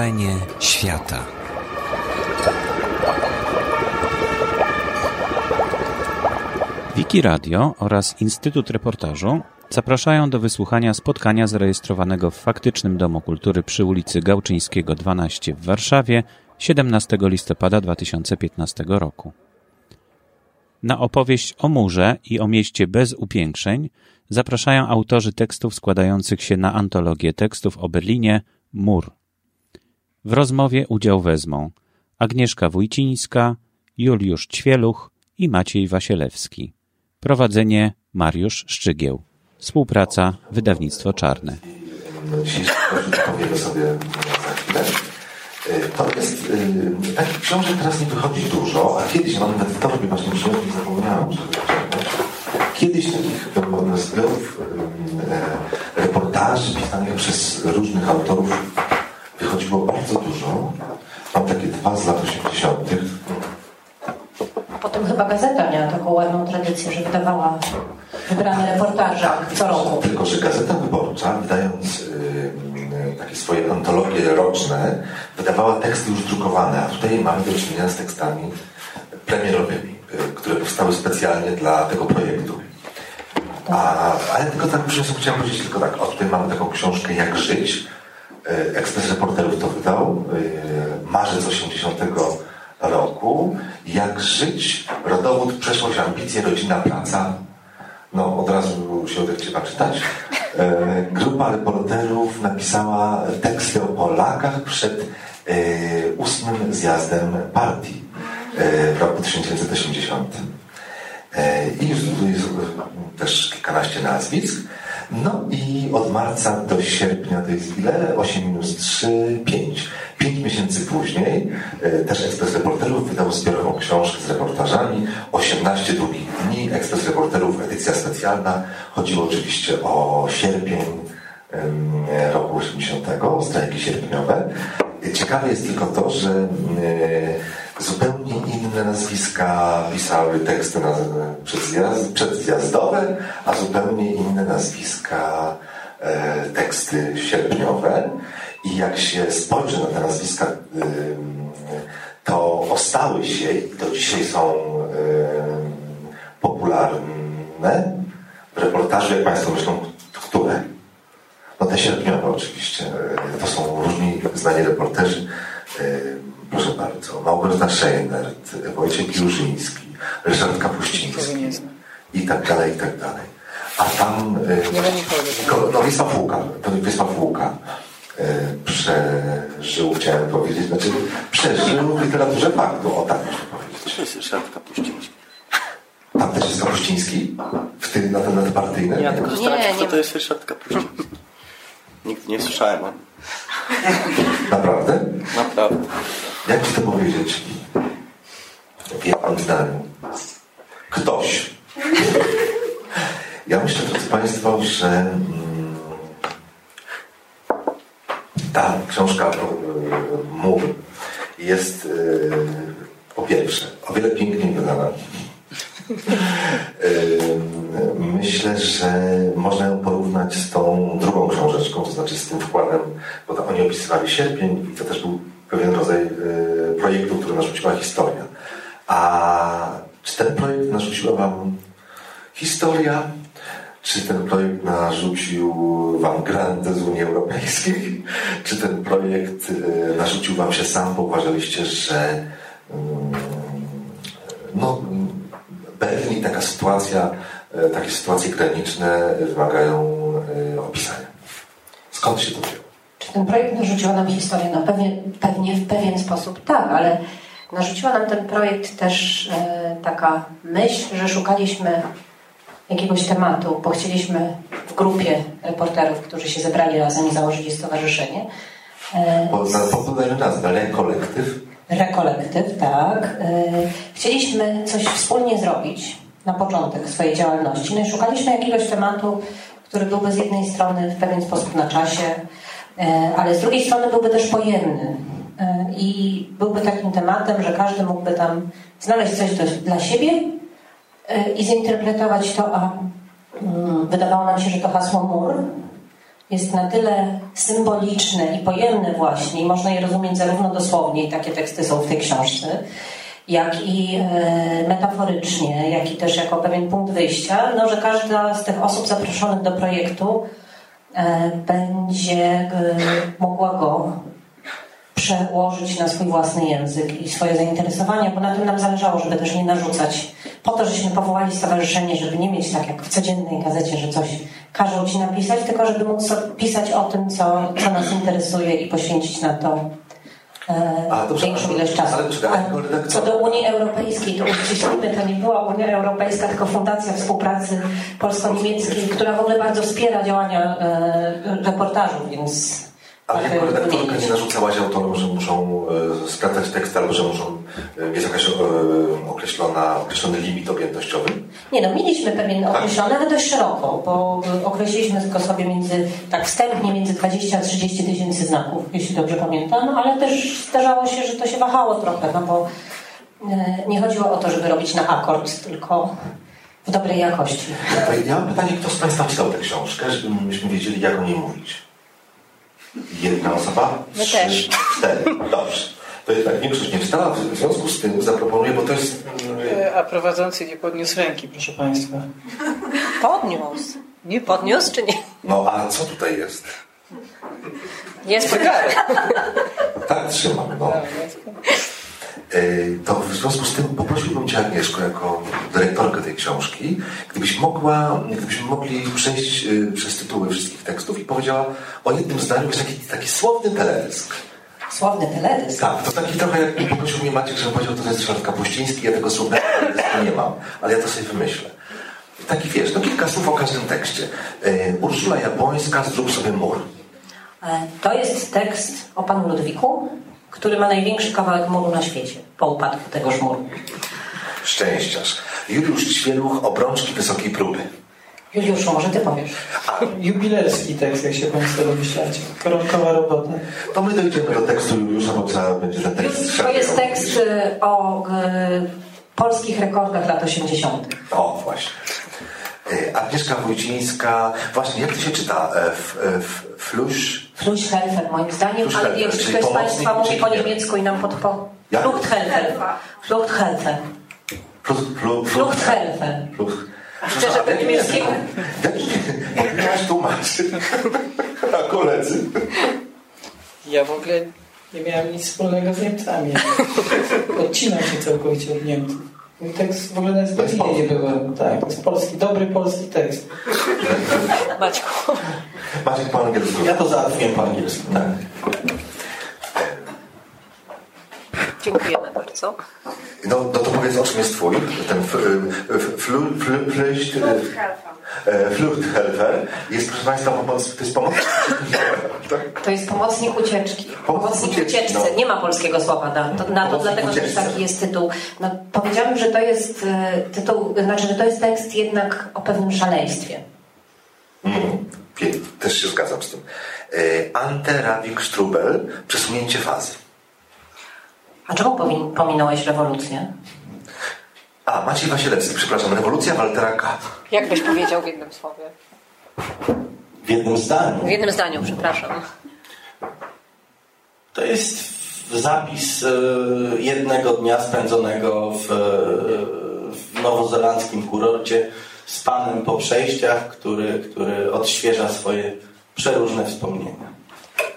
Wrażenie świata. Wiki Radio oraz Instytut Reportażu zapraszają do wysłuchania spotkania zarejestrowanego w faktycznym Domu Kultury przy ulicy Gałczyńskiego 12 w Warszawie 17 listopada 2015 roku. Na opowieść o murze i o mieście bez upiększeń zapraszają autorzy tekstów składających się na antologię tekstów o Berlinie Mur. W rozmowie udział wezmą Agnieszka Wójcińska, Juliusz Ćwieluch i Maciej Wasielewski. Prowadzenie Mariusz Szczygieł. Współpraca Wydawnictwo Czarne. Chwilę. To jest takich książek teraz nie wychodzi dużo, a kiedyś mam nawet w torbie właśnie książki zapomniałem, żeby Kiedyś takich zbiorów reportaży pisanych przez różnych autorów wychodziło bardzo dużo. Mam takie dwa z lat 80. Potem chyba gazeta miała taką ładną tradycję, że wydawała wybrane reportaże co roku. Tylko, że Gazeta Wyborcza, wydając yy, takie swoje antologie roczne, wydawała teksty już drukowane, a tutaj mamy do czynienia z tekstami premierowymi, yy, które powstały specjalnie dla tego projektu. A, ale tylko tak już chciałem powiedzieć tylko tak, o tutaj mamy taką książkę Jak żyć. Yy, Ekspres Reporterów to wydał, yy, marzec 80 roku. Jak żyć? Rodowód, przeszłość, ambicje, rodzina, praca. No, od razu się odechciewa czytać. E, grupa reporterów napisała teksty o Polakach przed e, ósmym zjazdem partii e, w roku 1980. E, I już tu jest też kilkanaście nazwisk. No i od marca do sierpnia to jest ile? 8 minus 3, 5. Pięć miesięcy później e, też Ekspres Reporterów wydał zbiorową książkę z reportażami 18 długich dni. Ekspres Reporterów, edycja specjalna. Chodziło oczywiście o sierpień roku 80, strajki sierpniowe. Ciekawe jest tylko to, że zupełnie inne nazwiska pisały teksty na, przedzjazd, przedzjazdowe, a zupełnie inne nazwiska e, teksty sierpniowe. I jak się spojrzy na te nazwiska, e, to ostały się i do dzisiaj są e, popularne w reportażu, jak Państwo myślą, które? No te sierpniowe oczywiście. To są różni znani reporterzy. Proszę bardzo. Małgorzata Szejnert, Wojciech Giurzyński, Ryszard Kapuściński i tak dalej, i tak dalej. A tam no, Wisław Łuka, to Wisław Łuka przeżył, chciałem powiedzieć, znaczy przeżył w literaturze faktu, o tak muszę powiedzieć. To jest Ryszard Kapuściński. Tam też jest Kapuściński? W tym, na ten nadpartyjny? Ja tylko zastanawiam się, kto to jest Ryszard Kapuściński. Nigdy nie słyszałem o Naprawdę? Naprawdę. Jak ci to powiedzieć? W jednym zdaniu. Ktoś. Ja myślę, drodzy Państwo, że mm, ta książka Mur jest yy, po pierwsze o wiele piękniej wydana. Myślę, że można ją porównać z tą drugą książeczką, to znaczy z tym wkładem, bo to oni opisywali sierpień i to też był pewien rodzaj projektu, który narzuciła historia. A czy ten projekt narzuciła Wam historia? Czy ten projekt narzucił Wam grant z Unii Europejskiej? Czy ten projekt narzucił Wam się sam, bo uważaliście, że no, Berlin taka sytuacja, takie sytuacje graniczne wymagają opisania. Skąd się to wzięło? Czy ten projekt narzucił nam historię? No pewnie, pewnie w pewien sposób tak, ale narzuciła nam ten projekt też e, taka myśl, że szukaliśmy jakiegoś tematu, bo chcieliśmy w grupie reporterów, którzy się zebrali razem i założyli stowarzyszenie. E, Podajmy nazwę, Rekolektyw. Rekolektyw, tak. E, chcieliśmy coś wspólnie zrobić na początek swojej działalności. No i szukaliśmy jakiegoś tematu, który byłby z jednej strony w pewien sposób na czasie, ale z drugiej strony byłby też pojemny. I byłby takim tematem, że każdy mógłby tam znaleźć coś dla siebie i zinterpretować to, a wydawało nam się, że to hasło mur jest na tyle symboliczne i pojemne właśnie, i można je rozumieć zarówno dosłownie, i takie teksty są w tej książce, jak i e, metaforycznie, jak i też jako pewien punkt wyjścia, no, że każda z tych osób zaproszonych do projektu e, będzie e, mogła go przełożyć na swój własny język i swoje zainteresowania, bo na tym nam zależało, żeby też nie narzucać. Po to, żeśmy powołali stowarzyszenie, żeby nie mieć tak jak w codziennej gazecie, że coś każą ci napisać, tylko żeby móc pisać o tym, co, co nas interesuje i poświęcić na to A, dobrze, większą ilość czasu. ale czekaj, co do Unii Europejskiej, to uściślimy, to nie była Unia Europejska, tylko Fundacja Współpracy Polsko-Niemieckiej, która w ogóle bardzo wspiera działania e, reportażu, więc... Ale tak, jako e, redaktorka nie narzucałaś autorom, że muszą e, sprawdzać tekst albo że muszą, e, jest jakaś e, określona, określony limit objętościowy? Nie no, mieliśmy pewien określony, ale dość szeroko, bo y, określiliśmy tylko sobie między, tak wstępnie między 20 a 30 tysięcy znaków, jeśli dobrze pamiętam, ale też zdarzało się, że to się wahało trochę, no bo y, nie chodziło o to, żeby robić na akord, tylko w dobrej jakości. Ja mam pytanie, kto z Państwa czytał tę książkę, żebyśmy wiedzieli, jak o niej mówić. Jedna osoba? My Trzy, też. Cztery. Dobrze. To jest tak, większość nie wstała, w związku z tym zaproponuję, bo to jest... E, A prowadzący nie podniósł ręki, proszę Państwa. Podniósł. Nie Podniósł czy nie? No, a co tutaj jest? Jest Zegarek. Tak trzymam, no. E, To w związku z tym poprosiłbym Cię, Agnieszko, jako dyrektorkę tej książki, gdybyś mogła, gdybyśmy mogli przejść e, przez tytuły wszystkich tekstów i powiedziała o jednym zdaniu, jest taki, taki słowny teledysk. Sławny teledysk. Tak, to taki trochę jak poprosił mnie Maciek, żebym powiedział, to jest Ryszard Kapuściński, ja tego słownego teledysku nie mam, ale ja to sobie wymyślę. Taki wiesz, no kilka słów o każdym tekście. E, Urszula Jabłońska, zrób sobie mur. To jest tekst o panu Ludwiku, który ma największy kawałek muru na świecie, po upadku tegoż muru. Szczęściarz. Juliusz Ćwieluch, obrączki wysokiej próby. Juliuszu, może ty powiesz? Jubilerski tekst, jak się Państwo domyślacie. Koronkowa robota. To my dojdziemy do tekstu Juliusza, bo trzeba będzie ten tekst To jest tekst y, o y, polskich rekordach lat 80. O, właśnie. E, Agnieszka Wójcińska. Właśnie, jak to się czyta? F, f, fluś? Fluchthelfer moim zdaniem, ale Fluchthelfer, jeśli czyli ktoś z Państwa mówi po niemiecku i nam podpo... Jak? Fluchthelfer. Fluchthelfer. Fluch, fluch, Fluchthelfer. Fluch. Szczerze, po niemieckiemu. Jak miałeś tłumaczyć? A koledzy? Ja w ogóle nie miałem nic wspólnego z Niemcami. Odcinam się całkowicie od Niemców. Mój tekst w ogóle nawet w Berlinie nie byłem. Tak, to jest polski, dobry polski tekst. Maćku. Maciek po angielsku. Ja to załatwiłem po angielsku. Tak. Dziękujemy bardzo. No, no to powiedz, o czym jest twój, ten f, f, flu, flu, flucht, e, Fluchthelfer. Jest, proszę Państwa, pomoc, to jest pomoc. tak? To jest pomocnik ucieczki. Pomocnik ucieczki, ucieczce. no. Nie ma polskiego słowa na to, na to Pomocnik dlatego też ucieczce. taki jest tytuł. No, powiedziałabym, że to jest e, tytuł, znaczy, że to jest tekst jednak o pewnym szaleństwie. Mm, też się zgadzam z tym. E, Ante Ravik Strubel, przesunięcie fazy. A czemu powin, pominąłeś rewolucję? A, Maciej Wasilewski, przepraszam, rewolucja Waltera K. Jak byś powiedział w jednym słowie? W jednym zdaniu. W jednym zdaniu, przepraszam. To jest zapis e, jednego dnia spędzonego w, e, w nowozelandzkim kurorcie z panem po przejściach, który, który odświeża swoje przeróżne wspomnienia.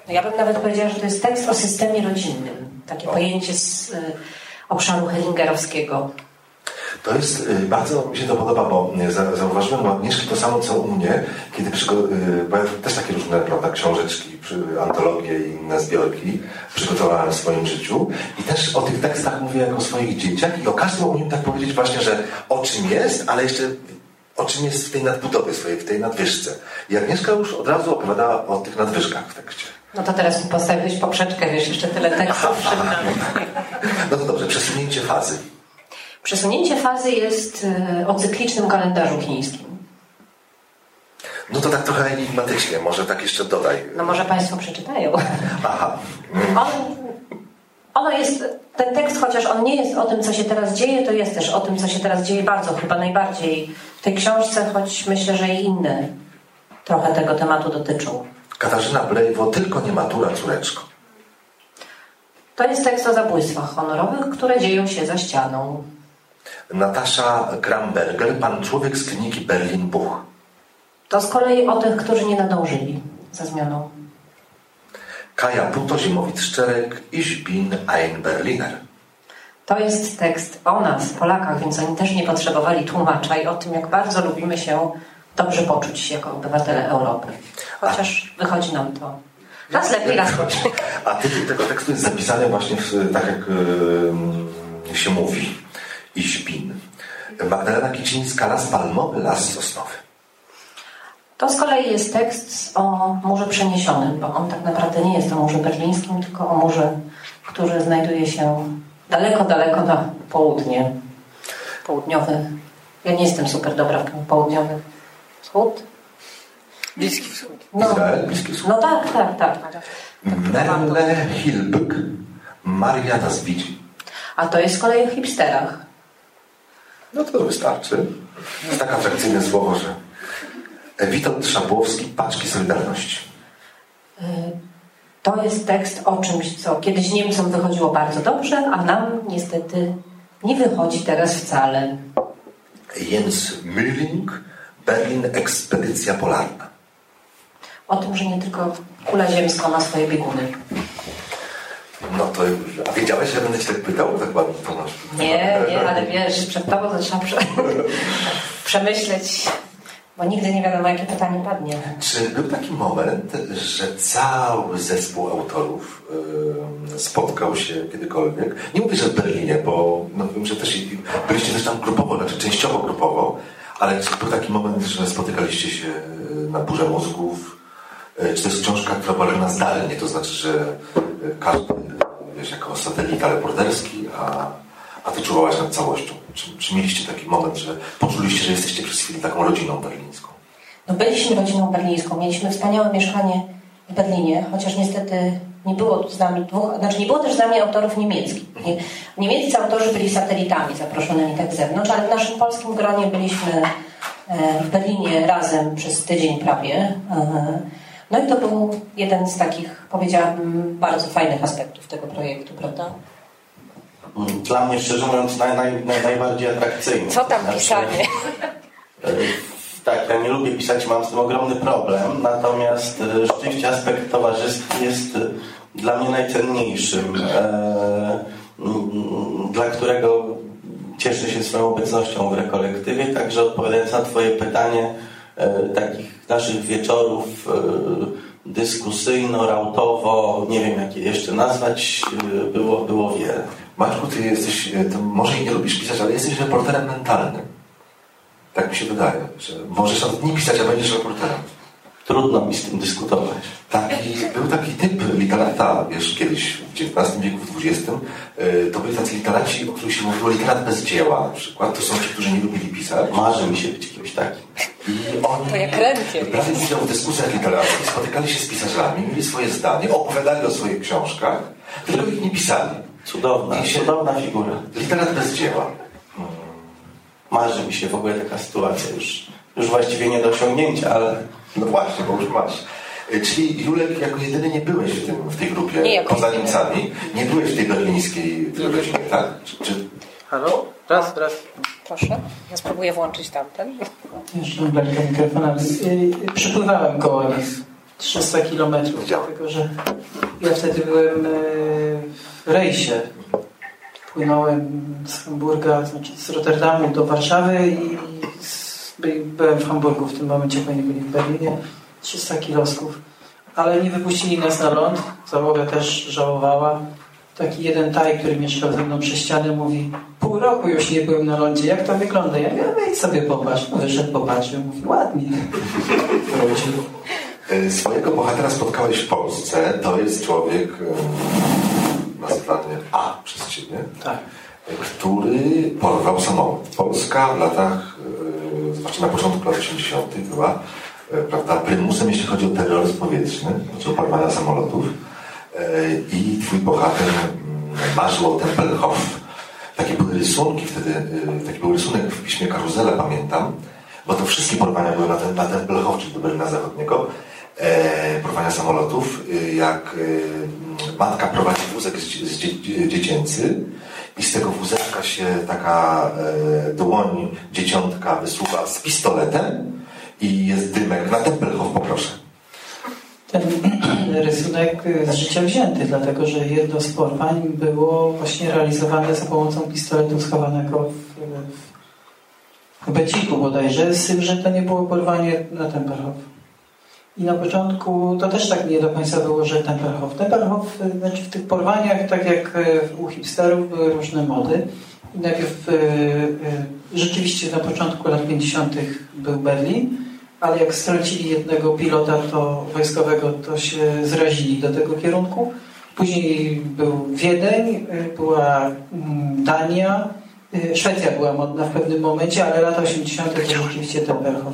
No ja bym nawet powiedziała, że to jest tekst o systemie rodzinnym. Takie pojęcie z y, obszaru hellingerowskiego. To jest, y, bardzo mi się to podoba, bo y, za- zauważyłem u Agnieszki to samo, co u mnie, kiedy y, bo ja też takie różne, prawda, książeczki, antologie i inne zbiorki przygotowałem w swoim życiu i też o tych tekstach mówię jako o swoich dzieciach i o każdym umiem tak powiedzieć właśnie, że o czym jest, ale jeszcze o czym jest w tej nadbudowie swojej, w tej nadwyżce. I Agnieszka już od razu opowiadała o tych nadwyżkach w tekście. No to teraz mi postawiłeś poprzeczkę, wiesz, jeszcze tyle tekstów przed nami. No to dobrze, przesunięcie fazy. Przesunięcie fazy jest y, o cyklicznym kalendarzu chińskim. No to tak trochę enigmatycznie, może tak jeszcze dodaj. No może Państwo przeczytają. Aha. On, ono jest, ten tekst, chociaż on nie jest o tym, co się teraz dzieje, to jest też o tym, co się teraz dzieje bardzo, chyba najbardziej w tej książce, choć myślę, że i inne trochę tego tematu dotyczą. Katarzyna Blejwo, tylko nie matura, córeczko. To jest tekst o zabójstwach honorowych, które dzieją się za ścianą. Natasza Gramberger, pan człowiek z kliniki Berlin-Buch. To z kolei o tych, którzy nie nadążyli za zmianą. Kaja Puto, Zimowit Szczerek, Ich bin ein Berliner. To jest tekst o nas, Polakach, więc oni też nie potrzebowali tłumacza i o tym, jak bardzo lubimy się dobrze poczuć jako obywatele Europy. Chociaż wychodzi nam to raz lepiej, raz gorzej. A tytuł tego tekstu jest zapisany właśnie w, tak, jak y, się mówi. Ich bin. Magdalena Kicińska, Las Palmowy, Las Sosnowy. To z kolei jest tekst o murze przeniesionym, bo on tak naprawdę nie jest o murze berlińskim, tylko o murze, który znajduje się daleko, daleko na południe. Południowy. Ja nie jestem super dobra w tym południowym. Wschód? Bliski Wschód. No, Izrael, Bliski Wschód. no tak, tak, tak. Merle Hilbig, Maria nas widzi. A to jest z kolei w hipsterach. No to wystarczy. To jest tak atrakcyjne słowo, że Witold Szabłowski, Paczki Solidarności. To jest tekst o czymś, co kiedyś Niemcom wychodziło bardzo dobrze, a nam niestety nie wychodzi teraz wcale. Jens Mühling, Berlin Ekspedycja Polarna. O tym, że nie tylko kula ziemska ma swoje bieguny. No to, a wiedziałeś, że będę cię tak pytał? Tak ładnie to masz. Nie, nie, ale wiesz, przed tobą prze... przemyśleć, bo nigdy nie wiadomo, jakie pytanie padnie. Czy był taki moment, że cały zespół autorów em, spotkał się kiedykolwiek? Nie mówię, że w Berlinie, bo no, wiem, że też byliście też tam grupowo, znaczy częściowo grupowo, ale czy był taki moment, że spotykaliście się na burze mózgów? E, Czy to jest książka, która była zdalnie, to znaczy, że każdy, wiesz, jako satelita reporterski, a, a ty czuwałaś nad całością? Czy, czy mieliście taki moment, że poczuliście, że jesteście przez chwilę taką rodziną berlińską? No byliśmy rodziną berlińską, mieliśmy wspaniałe mieszkanie w Berlinie, chociaż niestety nie było tu z nami dwóch, znaczy nie było też z nami autorów niemieckich. Nie, niemieccy autorzy byli satelitami zaproszonymi tak z zewnątrz, ale w naszym polskim gronie byliśmy e, w Berlinie razem przez tydzień prawie. No i to był jeden z takich, powiedziałabym, bardzo fajnych aspektów tego projektu, prawda? Dla mnie, szczerze mówiąc, naj, naj, naj, najbardziej atrakcyjny. Co tam Znaczy, pisanie? e, Tak, ja nie lubię pisać, mam z tym ogromny problem, natomiast e, rzeczywiście aspekt towarzyski jest e, dla mnie najcenniejszym, e, dla którego cieszę się swoją obecnością w rekolektywie, także odpowiadając na Twoje pytanie, takich naszych wieczorów e, dyskusyjno-rautowo, nie wiem jak je jeszcze nazwać, e, było, było wiele. Maćku, ty jesteś, e, ty może i nie lubisz pisać, ale jesteś reporterem mentalnym. Tak mi się wydaje, że możesz nawet nie pisać, a będziesz reporterem. Trudno mi z tym dyskutować. Taki, był taki typ literata, wiesz, kiedyś w XIX wieku, w XX. e, To byli tacy literaci, o których się mówiło literat bez dzieła na przykład. To są ci, którzy nie lubili pisać. Marzy mi się być kimś takim. I oni To jak brali udział w dyskusjach literackich, spotykali się z pisarzami, mieli swoje zdanie, opowiadali o swoich książkach, tylko ich nie pisali. Cudowna, I się- cudowna figura. Literat bez dzieła. Marzy mi się w ogóle taka sytuacja już, już właściwie nie do osiągnięcia, ale No właśnie, bo już masz. Czyli Julek jako jedyny nie byłeś w, tym, w tej grupie Nie poza. Niemcami. Nie byłeś w tej berlińskiej rodzinie, tak? Czy, czy Halo? Raz, raz. Proszę. Ja spróbuję włączyć tamten. Jeszcze daleko mikrofona. Y, Przypływałem koło nich 300 kilometrów, dlatego że ja wtedy byłem y, w rejsie. Płynąłem z Hamburga, znaczy z Rotterdamu do Warszawy i byłem w Hamburgu w tym momencie, jak oni byli w Berlinie. 300 kilosków. Ale nie wypuścili nas na ląd. Załoga też żałowała. Taki jeden taj, który mieszkał ze mną przy ścianie, mówi pół roku już nie byłem na lądzie, jak to wygląda? Ja mówię, wejdź sobie popatrz. No wyszedł, popatrzył, mówi, ładnie. E, swojego bohatera spotkałeś w Polsce. To jest człowiek e, nazywany A przez ciebie, Tak. który porwał samolot. Polska w latach, e, zwłaszcza na początku lat 80. była prawda, prymusem, jeśli chodzi o terroryzm powietrzny, chodzi o porwania samolotów. E, I twój bohater mm, o Tempelhof. Takie były rysunki wtedy, y, taki był rysunek w piśmie Karuzela, pamiętam, bo to wszystkie porwania były na, ten, na Tempelhof, czyli do Berlina Zachodniego. e, porwania samolotów, e, jak e, matka prowadzi wózek z, z dzie, dziecięcy i z tego wózeczka się taka e, dłoń dzieciątka wysuwa z pistoletem i jest dymek. Na Tempelhof poproszę. Ten rysunek z życia wzięty, dlatego że jedno z porwań było właśnie realizowane za pomocą pistoletu schowanego w, w beciku bodajże, z tym, że to nie było porwanie na Tempelhof. I na początku to też tak nie do końca było, że. Tempelhof, y, znaczy w tych porwaniach, tak jak y, u hipsterów, były różne mody. Najpierw y, y, rzeczywiście na początku lat 50. był Berlin, ale jak stracili jednego pilota to wojskowego, to się zrazili do tego kierunku. Później był Wiedeń, była mm, Dania, y, Szwecja była modna w pewnym momencie, ale lata 80. to rzeczywiście Tempelhof.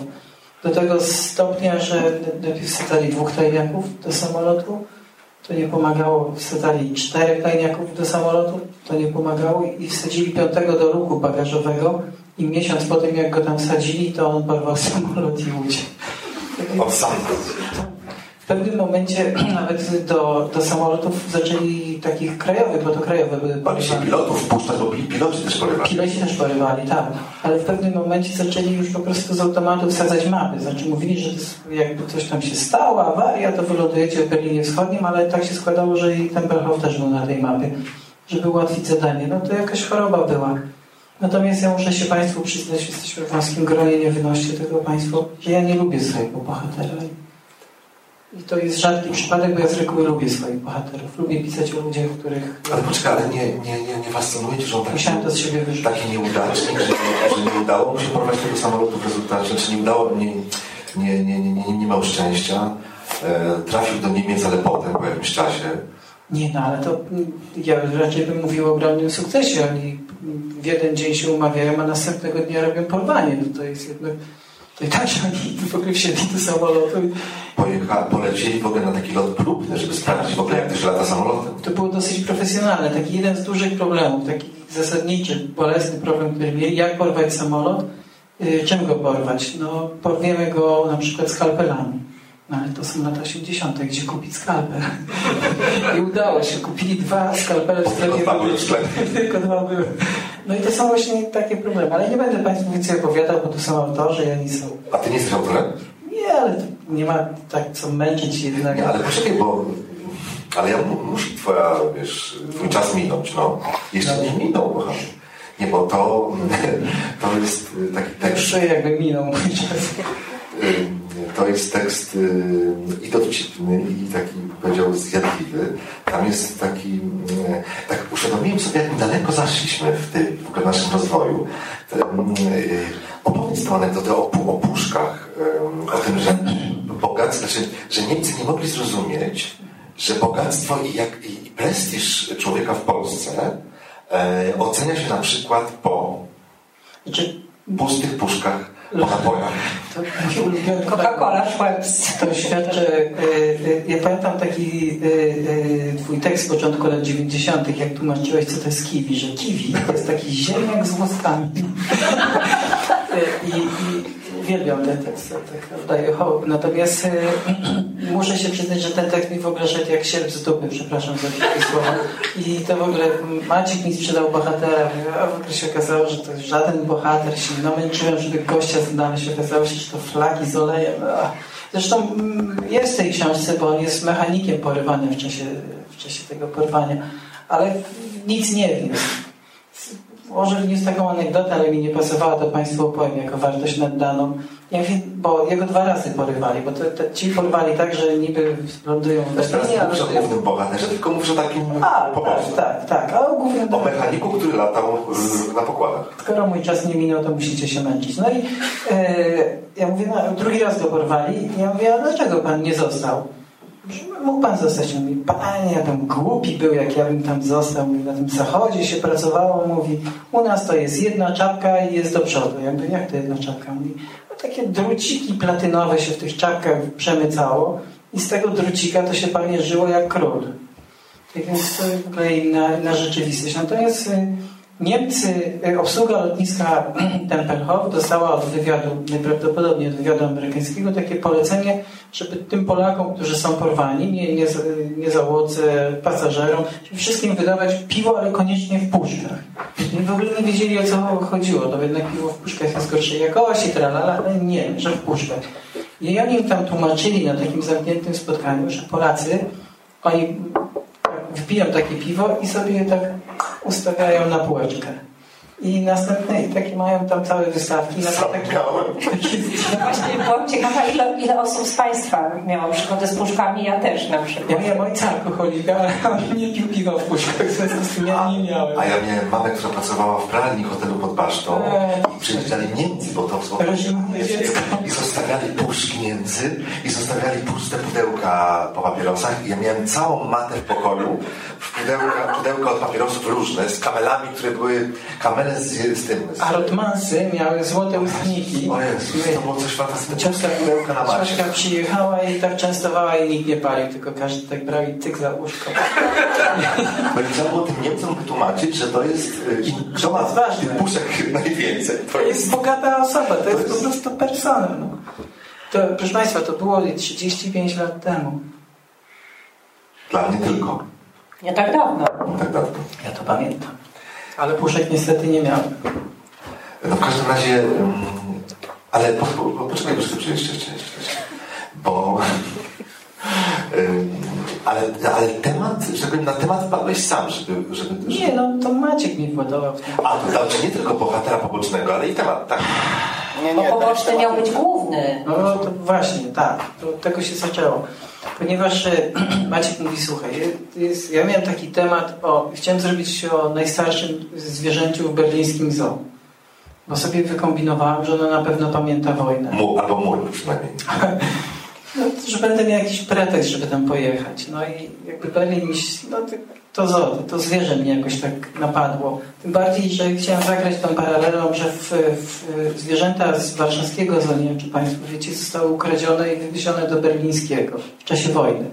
Do tego stopnia, że najpierw wsadzali dwóch tajniaków do samolotu, to nie pomagało. Wsadzali czterech tajniaków do samolotu, to nie pomagało i wsadzili piątego do ruchu bagażowego i miesiąc po tym, jak go tam wsadzili, to on porwał samolot i uciekł. On sam. W pewnym momencie nawet do, do samolotów zaczęli takich krajowych, bo to krajowe były porywane. pilotów wpuszczać, bo pi- piloci też porywali. Piloci też porywali, tak. Ale w pewnym momencie zaczęli już po prostu z automatu wsadzać mapy. Znaczy mówili, że jakby coś tam się stało, awaria, to wylądujecie w Berlinie Wschodnim, ale tak się składało, że i Tempelhof też był na tej mapie, żeby ułatwić zadanie. No to jakaś choroba była. Natomiast ja muszę się Państwu przyznać, jesteśmy w wąskim gronie, nie wynoście tego Państwo, że ja nie lubię swojego bohatera. I to jest rzadki przypadek, bo ja z reguły lubię swoich bohaterów. Lubię pisać o ludziach, których Ale poczekaj, ale nie, nie, nie, nie fascynuje Cię, że on taki, musiałem to z siebie wyrzucić. taki nieudacznik, że, że nie udało mu się porwać tego samolotu w rezultacie, czy nie udało, nie, nie, nie, nie, nie, nie miał szczęścia, e, trafił do Niemiec, ale potem, po jakimś czasie. Nie, no ale to ja raczej bym mówił o ogromnym sukcesie. Oni w jeden dzień się umawiają, a następnego dnia robią porwanie. No to jest jednak... To i tak, że oni w ogóle wsiedli do samolotu. Pojecha, polecieli w ogóle na taki lot próbny, żeby sprawdzić w ogóle, jak to się lata samolotem. To było dosyć profesjonalne. Taki jeden z dużych problemów, taki zasadniczy, bolesny problem, który mieli. Jak porwać samolot? Y, Czym go porwać? No, porwiemy go na przykład skalpelami. No ale to są lata 80., gdzie kupić skalpel. I udało się. Kupili dwa skalpele w Bo tylko sklepie. dwa były w sklepie. Tylko dwa były. No i to są właśnie takie problemy. Ale nie będę Państwu więcej opowiadał, bo tu są autorzy i oni są... A Ty nie jesteś autorem? Nie, ale nie ma tak co męczyć jednak. Nie, ale poczekaj, bo... Ale ja mu- musi twoja, wiesz, twój czas minąć, no. Jeszcze nie minął, kochany. Nie, bo to, to jest y, taki tekst, Czuję jakby minął mój czas. To jest tekst y, i dowcipny, i taki, powiedział, zjadliwy. Tam jest taki, y, tak uświadomiłem sobie, jak daleko zaszliśmy w tym, w ogóle naszym rozwoju. Y, Opowiedz tę anegdotę o, o puszkach, o tym, że bogactwo, znaczy, że Niemcy nie mogli zrozumieć, że bogactwo i, jak, i prestiż człowieka w Polsce e, ocenia się na przykład po Znaczy, pustych puszkach, Coca-Cola, Schweppes. To świadczy. y, y, Ja pamiętam taki y, twój tekst z początku lat 90., jak tłumaczyłeś, co to jest kiwi, że kiwi to jest taki ziemniak z włoskami. I, i uwielbiam ten tekst, oddaję hołd. Natomiast y, muszę się przyznać, że ten tekst mi w ogóle szedł jak sierp z dupy, przepraszam za takie słowa. I to w ogóle Maciek mi sprzedał bohatera, a w ogóle się okazało, że to żaden bohater. Się namęczyłem, żeby gościa znaleźć. Okazało się, że to flaki z olejem. Zresztą mm, jest w tej książce, bo on jest mechanikiem porywania w czasie, w czasie tego porwania, ale nic nie wiem. Może wniósł taką anegdotę, ale mi nie pasowała, to Państwu opowiem jako wartość naddaną. Ja wiem, bo jego dwa razy porywali, bo to, te, ci porwali tak, że niby lądują w Teraz Berlinie, nie ale... mówisz o głównym bohaterze, tylko mówisz o takim A, pobocznym. tak, tak, tak. A o głównym O mechaniku, który latał z, na pokładach. skoro mój czas nie minął, to musicie się męczyć. No i e, ja mówię, no, drugi raz go porwali. I ja mówię, a dlaczego pan nie został? Mógł pan zostać. On mówi, panie, ja bym głupi był, jak ja bym tam został. Mówi, na tym zachodzie się pracowało. Mówi, u nas to jest jedna czapka i jest do przodu. Ja mówię, jak to jedna czapka? Mówi, no takie druciki platynowe się w tych czapkach przemycało i z tego drucika to się panie żyło jak król. Tak więc to w ogóle inna, inna rzeczywistość. Natomiast y, Niemcy, y, obsługa lotniska Tempelhof dostała od wywiadu, najprawdopodobniej od wywiadu amerykańskiego, takie polecenie, żeby tym Polakom, którzy są porwani, nie, nie, nie załodze, pasażerom, żeby wszystkim wydawać piwo, ale koniecznie w puszkach. W ogóle nie wiedzieli o co chodziło. To jednak piwo w puszkach jest gorszej jakości, tralala, ale nie, że w puszkach. I oni tam tłumaczyli na takim zamkniętym spotkaniu, że Polacy, oni wpiją takie piwo i sobie tak ustawiają na półeczkę. I następne, i takie mają tam całe wystawki. Na takie, No właśnie byłam ciekawa, ile, ile osób z Państwa miało przygodę z puszkami, ja też na przykład. ja miałem ojca alkoholika, ale nie pił piwa w puszkach, ja nie miałem. A ja miałem mamę, która pracowała w pralni hotelu pod Basztą Eee. i przyjeżdżali Niemcy, bo to dziecko. i zostawiali puszki Niemcy i zostawiali puste pudełka po papierosach i ja miałem całą matę w pokoju w pudełka, pudełka od papierosów różne z kamelami, które były kamele z, z tym. Z, A Rotmansy miały złote ustniki. o Jezus, to było coś fantastycznego. Ciotka, Pudełka na ciotka przyjechała i tak częstowała i nikt nie palił, tylko każdy tak brał i cyk za łóżko. Bo trzeba było tym Niemcom wytłumaczyć, że to jest... y, I kto ma ważne. tych puszek najwięcej? To jest bogata osoba, to jest po prostu persona. No. To, proszę Państwa, to było 35 lat temu. Dla mnie tylko. Nie tak dawno. Tak dawno. Ja to pamiętam. Ale puszek niestety nie miałem. No w każdym razie, mm, ale po, po, po, poczekaj, jeszcze, jeszcze, jeszcze, jeszcze. Bo, ale, ale temat, żeby na temat padłeś sam, żeby, żeby, żeby Nie, no to Maciek mi tym. a to znaczy nie tylko bohatera pobocznego, ale i temat, tak. Nie, Bo nie, poboczny miał być główny. No to właśnie, tak. To, tego się zaczęło. Ponieważ e, Maciek mówi, słuchaj, jest, ja miałem taki temat, o, chciałem zrobić o najstarszym zwierzęciu w berlińskim zoo. Bo sobie wykombinowałem, że ono na pewno pamięta wojnę. Mu, albo mur przynajmniej. No, że będę miał jakiś pretekst, żeby tam pojechać. No i jakby Berlin no to, to to, zwierzę mnie jakoś tak napadło. Tym bardziej, że chciałem zagrać tą paralelą, że w, w, zwierzęta z warszawskiego zoo, czy Państwo wiecie, zostały ukradzione i wywiezione do berlińskiego w czasie wojny.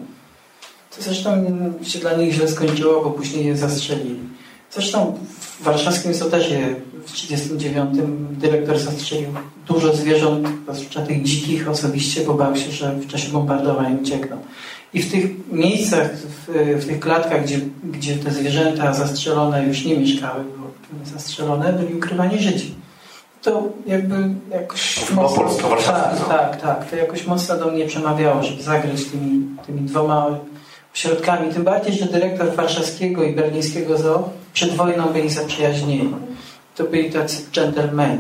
To zresztą się dla nich źle skończyło, bo później je zastrzelili. Zresztą w warszawskim je w 1939 dyrektor zastrzelił dużo zwierząt, zwłaszcza tych dzikich osobiście, bo bał się, że w czasie bombardowań uciekną. I w tych miejscach, w, w tych klatkach, gdzie, gdzie te zwierzęta zastrzelone już nie mieszkały, bo zastrzelone, byli ukrywani Żydzi. To jakby jakoś W mocno... Małopolsko-Warszawskim Tak, tak, tak. To jakoś mocno do mnie przemawiało, żeby zagrać tymi, tymi dwoma ośrodkami. Tym bardziej, że dyrektor warszawskiego i berlińskiego zoo przed wojną byli zaprzyjaźnieni. To byli tacy dżentelmeni.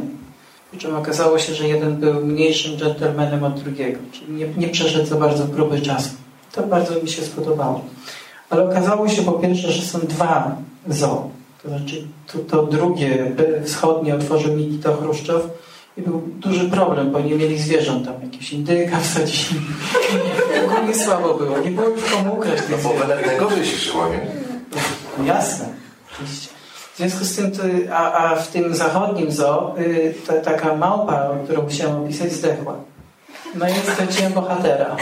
Przy czym okazało się, że jeden był mniejszym dżentelmenem od drugiego. Czyli nie, nie przeszedł za bardzo próby czasu. To bardzo mi się spodobało. Ale okazało się po pierwsze, że są dwa zoo. To znaczy to, to drugie wschodnie otworzył Nikita Chruszczow i był duży problem, bo nie mieli zwierząt tam. Jakieś indyka wsadzili. Ogólnie słabo było. Nie było już komu ukraść No bo najgorzej się żyło, nie? No Jasne, oczywiście. W związku z tym, a, a w tym zachodnim zoo y, ta, taka małpa, którą chciałem opisać, zdechła. No i straciłem bohatera.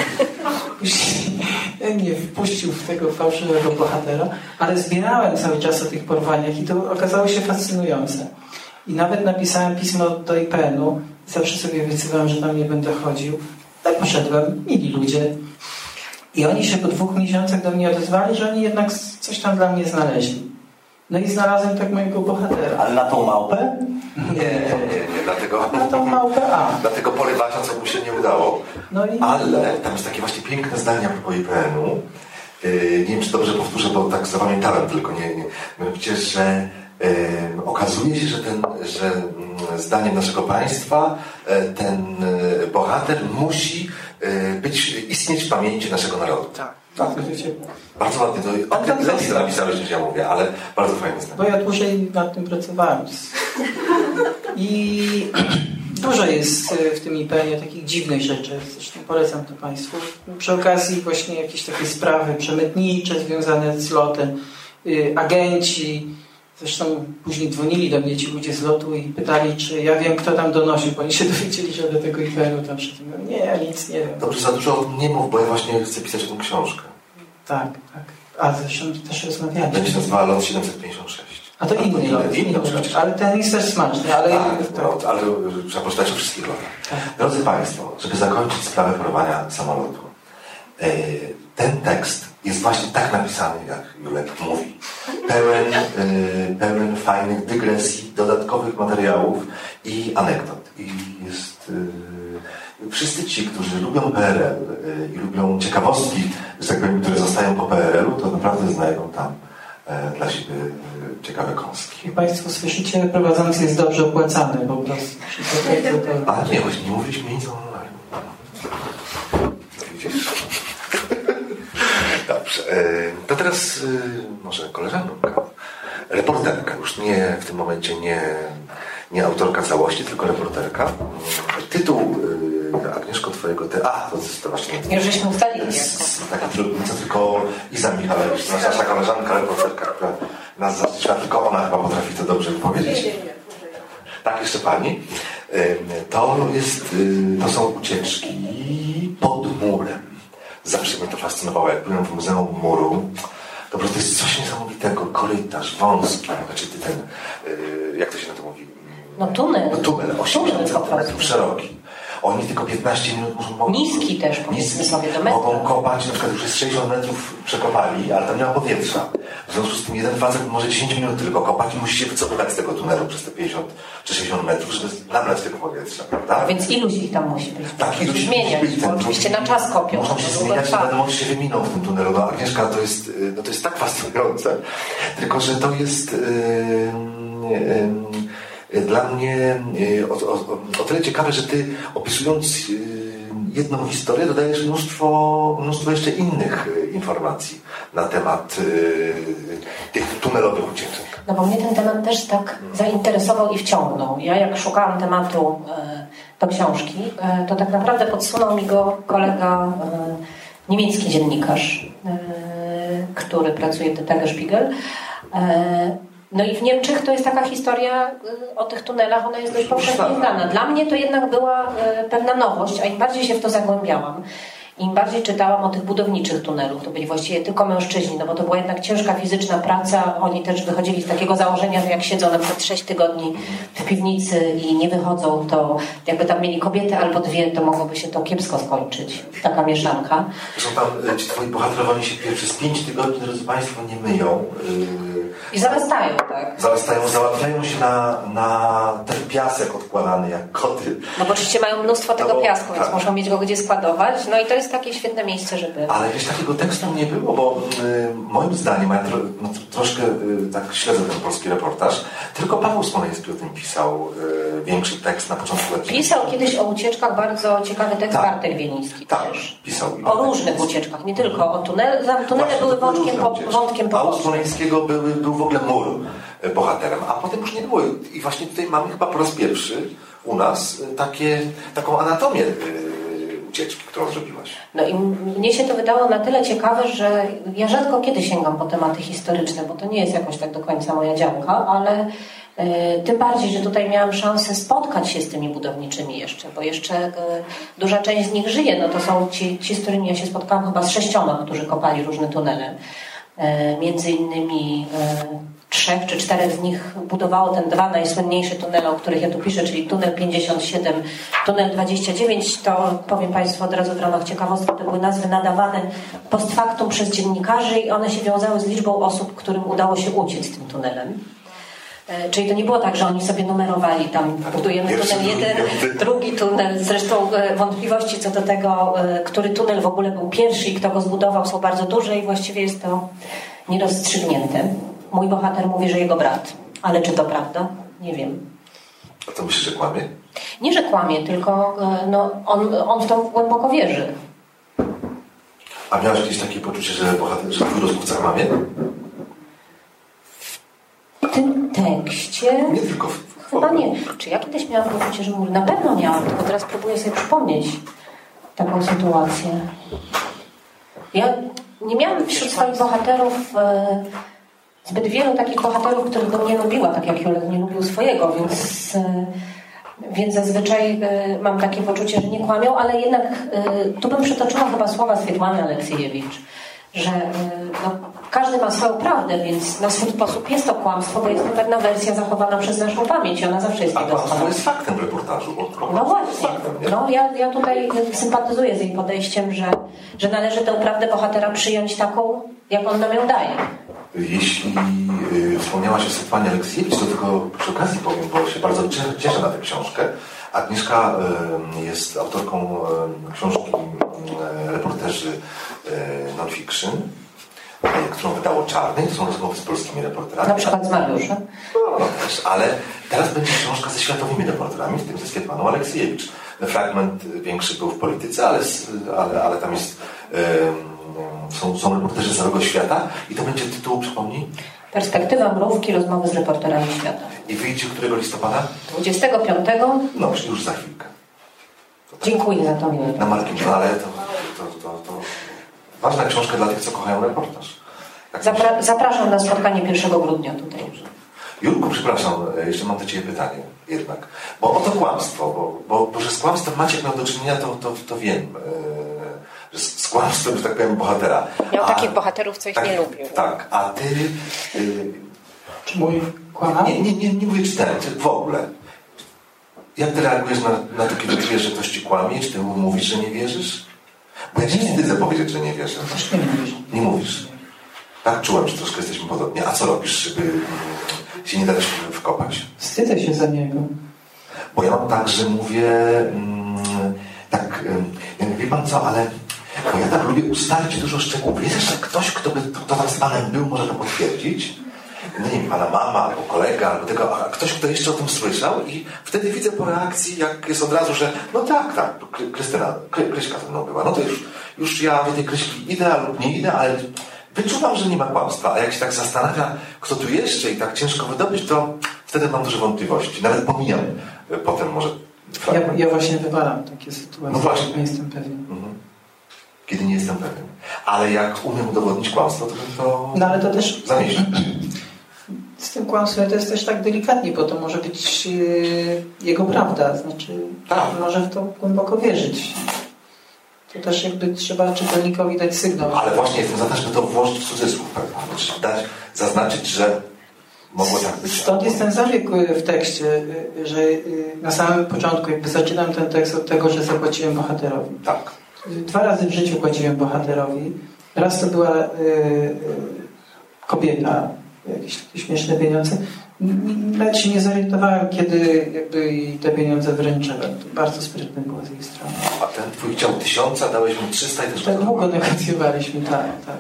Później mnie wpuścił w tego fałszywego bohatera, ale zbierałem cały czas o tych porwaniach i to okazało się fascynujące. I nawet napisałem pismo do IPN-u. Zawsze sobie obiecywałem, że tam nie będę chodził. Tak poszedłem, mili ludzie. I oni się po dwóch miesiącach do mnie odezwali, że oni jednak coś tam dla mnie znaleźli. No i znalazłem tak mojego bohatera. Ale na tą małpę? Nie, nie, nie, dlatego... Na tą małpę A. Dlatego porywacza, co mu się nie udało. No i Ale tam jest takie właśnie piękne zdanie po IPN-u. Yy, nie wiem, czy dobrze powtórzę, bo tak zapamiętałem tylko. Nie, nie. Mianowicie, że okazuje się, że, ten, że mm, zdaniem naszego państwa e, ten e, bohater musi e, być, istnieć w pamięci naszego narodu. tak. Tak. Bardzo ładnie to. Tam ty lepiej został. napisałeś niż ja mówię, ale bardzo fajne zdanie. Bo ja dłużej nad tym pracowałem. I dużo jest e, w tym IPN-ie takich dziwnych rzeczy. Zresztą polecam to Państwu. Przy okazji właśnie jakieś takie sprawy przemytnicze związane z lotem, y, agenci. Zresztą później dzwonili do mnie ci ludzie z lotu i pytali, czy ja wiem, kto tam donosił, bo oni się dowiedzieli, że do tego IPN-u tam szedłem. Nie, ja nic nie wiem. Dobrze, za dużo nie mów, bo ja właśnie chcę pisać tą książkę. Tak, tak. A zresztą też rozmawialiśmy. Będzie się nazywała Lot 756. A to inny lot. Inny, oczywiście. ale ten jest też smaczny, ale... Tak, tak. no, ale y, trzeba poczytać o wszystkich lotach. Drodzy Państwo, żeby zakończyć sprawę polowania samolotu, ten tekst jest właśnie tak napisany, jak Julek mówi. Pełen, y, pełen fajnych dygresji, dodatkowych materiałów i anegdot. I jest... y, Wszyscy ci, którzy lubią PRL i lubią ciekawostki, tak powiem, które zostają po PRL-u, to naprawdę znajdą tam e, dla siebie ciekawe kąski. Jak Państwo słyszycie, prowadzący jest dobrze opłacany, bo po prostu Ale nie, właśnie nie mówiliśmy nic o online. Widzisz? Dobrze. e, To teraz e, może koleżanka, reporterka, już nie w tym momencie nie, nie autorka całości, tylko reporterka. Tytuł e, Agnieszko twojego te... A, to jest to właśnie... Już żeśmy ustalili. Z, taki drobnica, tylko Iza Michalewicz, nasza koleżanka, reporterka, która nas zaskoczyła, tylko ona chyba potrafi to dobrze powiedzieć. Tak, jeszcze pani. To, jest, to są ucieczki pod murem. Zawsze mnie to fascynowało. Jak byłem w Muzeum Muru, to po prostu jest coś niesamowitego. Korytarz wąski, znaczy ten, y, jak to się na to mówi? No tunel. No tunel, 80 Tunel po cm prostu. szeroki. Oni tylko 15 minut muszą mogą, Niski też, powiedzmy niski, sobie, do metra. Mogą kopać, na przykład już jest 60 metrów przekopali, ale tam nie ma powietrza. W związku z tym jeden facet może 10 minut tylko kopać i musi się wycofywać z tego tunelu przez te 50 czy 60 metrów, żeby nabrać tego powietrza, prawda? Więc iluś ich tam musi być? Tak, Musi i się zmieniać, bo oczywiście na czas kopią. Muszą się zmieniać, wiadomo, czy się wyminą w tym tunelu. No Agnieszka, to jest, y, no, to jest tak fascynujące, tylko że to jest yy, yy, dla mnie yy, o, o, o tyle ciekawe, że ty opisując yy, jedną historię dodajesz mnóstwo, mnóstwo jeszcze innych yy, informacji na temat tych tunelowych ucieczek. No bo mnie ten temat też tak zainteresował i wciągnął. Ja jak szukałam tematu e, do książki, e, to tak naprawdę podsunął mi go kolega, e, niemiecki dziennikarz, który pracuje w Der. No i w Niemczech to jest taka historia e, o tych tunelach, ona jest dość powszechnie znana. Dla mnie to jednak była e, pewna nowość, a im bardziej się w to zagłębiałam, im bardziej czytałam o tych budowniczych tunelów, to byli właściwie tylko mężczyźni, no bo to była jednak ciężka fizyczna praca. Oni też wychodzili z takiego założenia, że jak siedzą na przykład 6 tygodni w piwnicy i nie wychodzą, to jakby tam mieli kobietę albo dwie, to mogłoby się to kiepsko skończyć. Taka mieszanka. Zresztą tam y, ci twoi bohaterowie się przez 5 tygodni, drodzy Państwo, nie myją. Yy, I zarastają, tak? Zarastają, załatwiają się na, na ten piasek odkładany jak koty. No bo oczywiście mają mnóstwo tego No bo- piasku, więc tak. muszą mieć go gdzie składować. No i to jest takie świetne miejsce, żeby... Ale wiesz, takiego tekstu nie było, bo y, moim zdaniem, ja tro, no, troszkę y, tak śledzę ten polski reportaż, tylko Paweł Smoleński o tym pisał y, większy tekst na początku lat Pisał kiedyś o ucieczkach bardzo ciekawy tekst Tak. Bartek Wieliński Tak, też. pisał. O różnych ucieczkach, nie tylko o tunel. Tam tunele Właśnie, były wątkiem, po, wątkiem pobocznym. Smoleńskiego były, był w ogóle mur y, bohaterem, a potem już nie było. I właśnie tutaj mamy chyba po raz pierwszy u nas y, takie, taką anatomię y, ucieczki, którą zrobiłaś. No i mnie się to wydało na tyle ciekawe, że ja rzadko kiedy sięgam po tematy historyczne, bo to nie jest jakoś tak do końca moja działka, ale e, tym bardziej, że tutaj miałam szansę spotkać się z tymi budowniczymi jeszcze, bo jeszcze e, duża część z nich żyje. No to są ci, ci, z którymi ja się spotkałam chyba z sześcioma, którzy kopali różne tunele. E, między innymi trzech czy czterech z nich budowało ten dwa najsłynniejsze tunele, o których ja tu piszę, czyli tunel 57, tunel 29. To powiem Państwu od razu w ramach ciekawostki, to były nazwy nadawane post factum przez dziennikarzy i one się wiązały z liczbą osób, którym udało się uciec tym tunelem. E, Czyli to nie było tak, że oni sobie numerowali tam, budujemy tunel jeden, drugi tunel. Zresztą e, wątpliwości co do tego, e, który tunel w ogóle był pierwszy i kto go zbudował są bardzo duże i właściwie jest to nierozstrzygnięte. Mój bohater mówi, że jego brat. Ale czy to prawda? Nie wiem. A to myślisz, że kłamie? Nie, że kłamie, tylko e, no, on, on w to głęboko wierzy. A miałeś kiedyś takie poczucie, że bohater, że twój rozmówca kłamie? W tym tekście Nie tylko w, chyba nie. Czy ja kiedyś miałam poczucie, że mówi? Na pewno miałam, tylko teraz próbuję sobie przypomnieć taką sytuację. Ja nie miałam wśród swoich bohaterów e, zbyt wielu takich bohaterów, których bym nie lubiła, tak jak Julek nie lubił swojego, więc, e, więc zazwyczaj e, mam takie poczucie, że nie kłamią, ale jednak e, tu bym przytoczyła chyba słowa Swietłany Aleksiejewicz, że no, każdy ma swoją prawdę, więc na swój sposób jest to kłamstwo, bo jest to pewna wersja zachowana przez naszą pamięć i ona zawsze jest A kłamstwo jest faktem w reportażu. No właśnie. faktem? No, ja, ja tutaj sympatyzuję z jej podejściem, że, że należy tę prawdę bohatera przyjąć taką, jak on nam ją daje. Jeśli y, wspomniałaś o Stefanie Aleksiewicz, to tylko przy okazji powiem, bo się bardzo cie- cieszę na tę książkę. Agnieszka y, jest autorką y, książki y, reporterzy non-fiction, którą wydało Czarny. To są rozmowy z polskimi reporterami. Na przykład z Mariuszem. No, też, ale teraz będzie książka ze światowymi reporterami, w tym ze Swietłaną Aleksiejewicz. Fragment większy był w polityce, ale, s- ale, ale tam jest, są, są reporterzy z całego świata i to będzie tytuł, przypomnij, Perspektywa mrówki, rozmowy z reporterami świata. i wyjdzie którego listopada? 25. No, już za chwilkę. Dziękuję za minutę. Na Markiem, no ale to, to, to, to ważna książka dla tych, co kochają reportaż. Tak Zapra- zapraszam na spotkanie 1 grudnia tutaj. Jurku, przepraszam, e, jeszcze mam do Ciebie pytanie jednak. Bo o to kłamstwo, bo, bo, bo że z kłamstwem Maciek miał do czynienia, to, to, to wiem. e, Że z, z kłamstwem, że tak powiem, bohatera. Miał A- takich bohaterów, co ich tak, nie lubił. Tak, a Ty... y, Czy mój kłamał? Nie, nie, nie, nie mówię czy ten, czy w ogóle. Jak Ty reagujesz na, na to, kiedy czujesz, że ktoś Ci kłamie? Czy Ty mu mówisz, że nie wierzysz? Ja Nie. wstydzę powiedzieć, że nie wierzę. Też nie mówisz. Nie mówisz. Tak czułem, że troszkę jesteśmy podobni. A co robisz, żeby mm, się nie dać wkopać? Wstydzę się za niego. Bo ja mam tak, że mówię mm, tak, ja mówię, wie pan co, ale bo ja tak lubię ustalić dużo szczegółów. Jest jeszcze ktoś, kto by kto tam z panem był, może to potwierdzić? No nie wiem, pana mama, albo kolega, albo tego, a ktoś, kto jeszcze o tym słyszał i wtedy widzę po reakcji, jak jest od razu, że no tak, tak, Kry- Krystyna, Kry, Kryśka ze mną była. No to już, już ja do tej Kryśki idę lub nie idę, ale wyczuwam, że nie ma kłamstwa. A jak się tak zastanawia, kto tu jeszcze i tak ciężko wydobyć, to wtedy mam duże wątpliwości. Nawet pomijam y, potem może Ja, fragment. ja właśnie wywalam takie sytuacje. No właśnie. Nie jestem pewien. Mhm. Kiedy nie jestem pewien. Ale jak umiem udowodnić kłamstwo, to to No ale to też zamieścił. Z tym kłamstwem to jest też tak delikatnie, bo to może być yy, jego prawda. Znaczy, Tak. może w to głęboko wierzyć. To też jakby trzeba czytelnikowi dać sygnał. Ale właśnie jestem za to, żeby to włożyć w cudzysłów pewnie. Znaczy dać, zaznaczyć, że mogło tak być. Stąd jest ten zabieg y, w tekście, y, że na samym początku jakby zaczynam ten tekst od tego, że zapłaciłem bohaterowi. Tak. Dwa razy w życiu płaciłem bohaterowi. Raz to była kobieta, jakieś takie śmieszne pieniądze. Nawet się nie zorientowałem, kiedy jakby te pieniądze wręczyłem. To bardzo sprytne było z jej strony. A ten twój chciał tysiąca, dałeś mu 300 i też Tak długo negocjowaliśmy, tak, tak.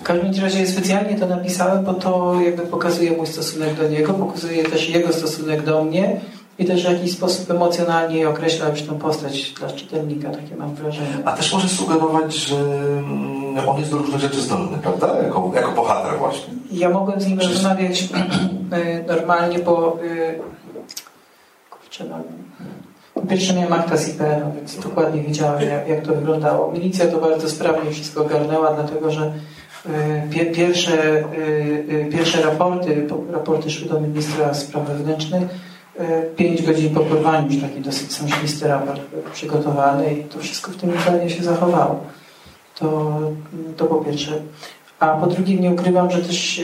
W każdym razie specjalnie to napisałem, bo to jakby pokazuje mój stosunek do niego, pokazuje też jego stosunek do mnie i też w jakiś sposób emocjonalnie określa już tę postać dla czytelnika, takie mam wrażenie. A też może sugerować, że mm, on jest do różnych rzeczy zdolny, prawda? Jako, jako bohater właśnie. Ja mogłem z nim rozmawiać y, normalnie, bo y, kurczę, no, po pierwsze miałem akta z IPN, więc dokładnie wiedziałem, jak, jak to wyglądało. Milicja to bardzo sprawnie wszystko ogarnęła, dlatego że y, pie, pierwsze, pierwsze raporty, po- raporty szły do ministra spraw wewnętrznych. Pięć godzin po porwaniu już taki dosyć sążnisty raport przygotowany i to wszystko w tym IPN się zachowało. To, to po pierwsze. A po drugie nie ukrywam, że też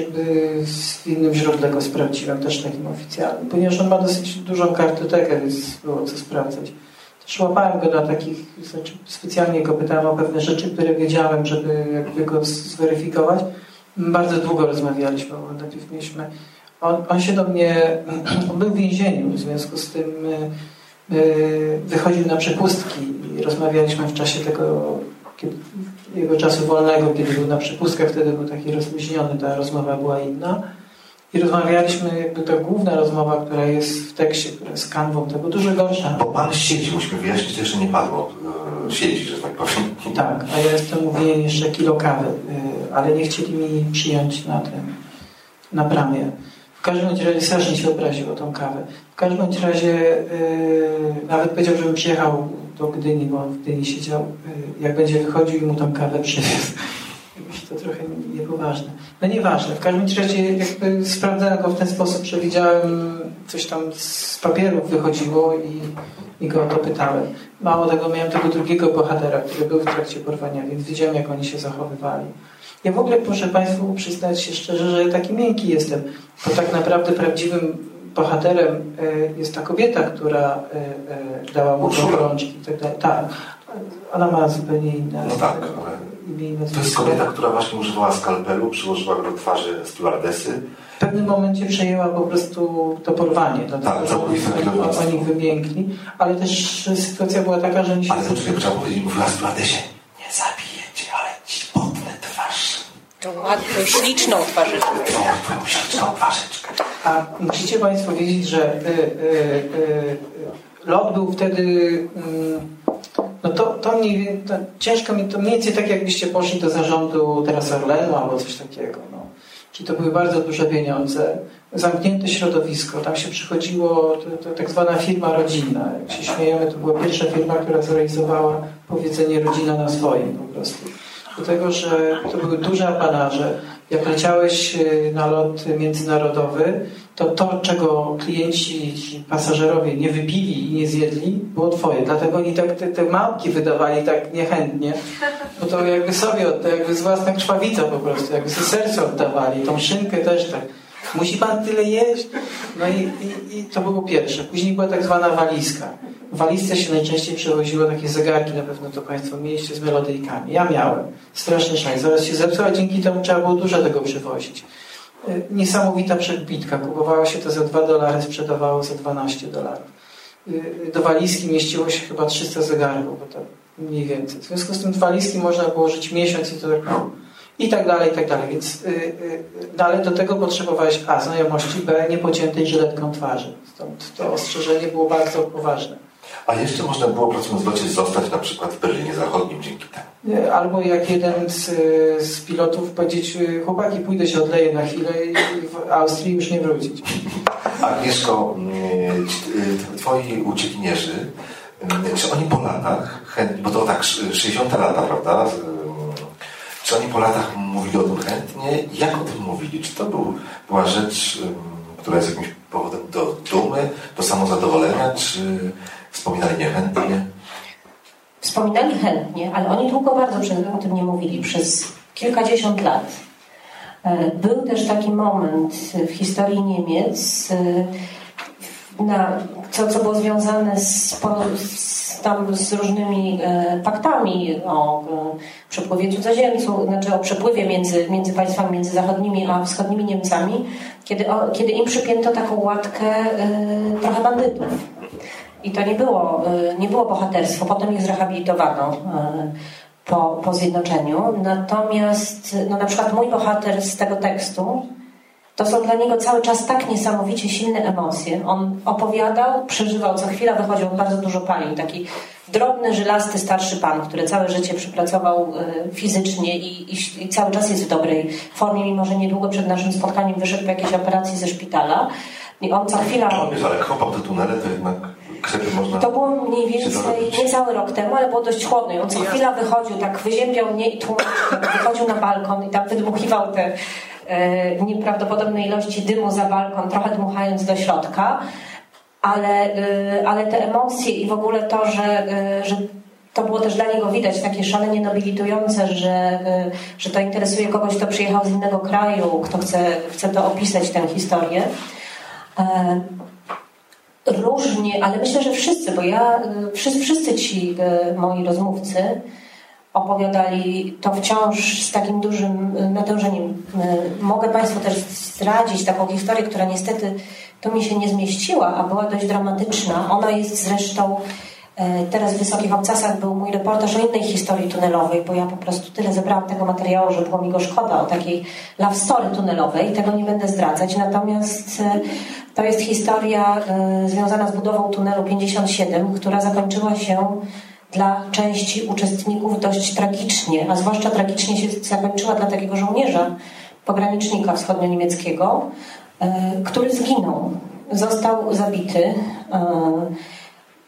w innym źródle go sprawdziłem, też takim oficjalnym, ponieważ on ma dosyć dużą kartotekę, więc było co sprawdzać. Też łapałem go na takich, znaczy specjalnie go pytałem o pewne rzeczy, które wiedziałem, żeby jakby go zweryfikować. Bardzo długo rozmawialiśmy, bo najpierw mieliśmy... On, on się do mnie... On był w więzieniu, w związku z tym y, y, wychodził na przepustki i rozmawialiśmy w czasie tego kiedy, jego czasu wolnego, kiedy był na przepustkach, wtedy był taki rozluźniony, ta rozmowa była inna. I rozmawialiśmy, jakby ta główna rozmowa, która jest w tekście, która jest kanwą tego, dużo gorsza. Bo pan siedzi, musimy wyjaśnić, jeszcze nie padło. E, Siedzi, że tak powiem. Tak, a ja jestem mówiłem jeszcze kilo kawy, y, ale nie chcieli mi przyjąć na tym, na bramie. W każdym razie strasznie się obraził o tą kawę. W każdym razie y, nawet powiedział, żebym przyjechał do Gdyni, bo on w Gdyni siedział, y, jak będzie wychodził i mu tam kawę przywiózł. To trochę niepoważne. No nieważne. W każdym razie jakby sprawdzałem go w ten sposób, że widziałem coś tam z papierów wychodziło i, i go o to pytałem. Mało tego, miałem tego drugiego bohatera, który był w trakcie porwania, więc widziałem, jak oni się zachowywali. Ja w ogóle muszę Państwu przyznać się szczerze, że taki miękki jestem, bo tak naprawdę prawdziwym bohaterem e, jest ta kobieta, która e, e, dała mu Urszula. rączki. i Tak, dalej. tak, ona ma zupełnie inne No tak, ale to jest kobieta, która właśnie używała skalpelu, przyłożyła go do twarzy stewardesy. W pewnym momencie przejęła po prostu to porwanie, dlatego Tak, że oni, kierownictwo. oni wymiękli, ale też sytuacja była taka, że oni się... Ale poczekaj, trzeba powiedzieć, mówiła stewardesie, nie zabiję Tą ładną, śliczną twarzyczkę. A musicie Państwo wiedzieć, że y, y, y, lot był wtedy. mm, no to, to, mniej, to ciężko mi, to mniej więcej tak jakbyście poszli do zarządu teraz Orlenu albo coś takiego. No. Czyli to były bardzo duże pieniądze, zamknięte środowisko, tam się przychodziło, to, to tak zwana firma rodzinna. Jak się śmiejemy, to była pierwsza firma, która zrealizowała powiedzenie rodzina na swoim po prostu. Do tego, że to były duże apanaże. Jak leciałeś y, na lot międzynarodowy, to to, czego klienci, ci pasażerowie nie wypili i nie zjedli, było twoje. Dlatego oni tak te, te małpki wydawali tak niechętnie, bo to jakby sobie, jakby z własna krwawica po prostu, jakby sobie serce oddawali, tą szynkę też tak. Musi pan tyle jeść? No i, i, i to było pierwsze. Później była tak zwana walizka. W walizce się najczęściej przewoziło takie zegarki, na pewno to Państwo mieliście z melodyjkami. Ja miałem. Straszny szaj. Zaraz się zepsuł, a dzięki temu trzeba było dużo tego przywozić. Y, Niesamowita przebitka. Kupowało się to za 2 dolary, sprzedawało za 12 dolarów. Y, Do walizki mieściło się chyba 300 zegarków, bo to mniej więcej. W związku z tym w walizki można było żyć miesiąc i to tak... I tak dalej, i tak dalej. Więc y, y, no ale do tego potrzebowałeś A. Znajomości, B. Niepociętej żyletką twarzy. Stąd to ostrzeżenie było bardzo poważne. A jeszcze można było pracując w locie zostać na przykład w Berlinie Zachodnim dzięki temu. Y, Albo jak jeden z, y, z pilotów powiedzieć, y, chłopaki, pójdę się odleję na chwilę i w Austrii już nie wrócić. Agnieszko, y, twoi uciekinierzy, czy oni po latach bo to tak sz- 60 lata, prawda? Czy oni po latach mówili o tym chętnie? Jak o tym mówili? Czy to był, była rzecz, która jest jakimś powodem do dumy, do samozadowolenia, czy wspominali niechętnie? Wspominali chętnie, ale oni długo bardzo o tym nie mówili, przez kilkadziesiąt lat. E, Był też taki moment w historii Niemiec, e, na, co, co było związane z, z, tam z różnymi e, paktami o e, przepływie cudzoziemców, znaczy o przepływie między, między państwami, między zachodnimi a wschodnimi Niemcami, kiedy, kiedy im przypięto taką łatkę e, trochę bandytów. I to nie było, nie było bohaterstwo, potem ich zrehabilitowano po, po zjednoczeniu. Natomiast no na przykład mój bohater z tego tekstu, to są dla niego cały czas tak niesamowicie silne emocje. On opowiadał, przeżywał, co chwila wychodził bardzo dużo palił. Taki drobny, żylasty, starszy pan, który całe życie przepracował y, fizycznie i, i, i cały czas jest w dobrej formie, mimo że niedługo przed naszym spotkaniem wyszedł po jakiejś operacji ze szpitala. I on co chwila... No, wiesz, ale kopał te tunele, to jednak. To było mniej więcej nie cały rok temu, ale było dość chłodno. I on co chwila wychodził, tak wyziębiał mnie i tłumaczył, wychodził na balkon i tam wydmuchiwał te e, nieprawdopodobne ilości dymu za balkon, trochę dmuchając do środka. Ale, e, ale te emocje i w ogóle to, że, e, że to było też dla niego widać takie szalenie nobilitujące, że, że to interesuje kogoś, kto przyjechał z innego kraju, kto chce, chce to opisać tę historię. Różnie, ale myślę, że wszyscy, bo ja, wszyscy, wszyscy ci moi rozmówcy opowiadali to wciąż z takim dużym natężeniem. Y, Mogę Państwu też zdradzić taką historię, która niestety tu mi się nie zmieściła, a była dość dramatyczna. Ona jest zresztą e, Teraz w Wysokich Obcasach był mój reportaż o innej historii tunelowej, bo ja po prostu tyle zebrałam tego materiału, że było mi go szkoda o takiej love story tunelowej. Tego nie będę zdradzać. Natomiast e, to jest historia e, związana z budową tunelu 57, która zakończyła się dla części uczestników dość tragicznie, a zwłaszcza tragicznie się zakończyła dla takiego żołnierza, pogranicznika wschodnio-niemieckiego, e, który zginął. Został zabity e,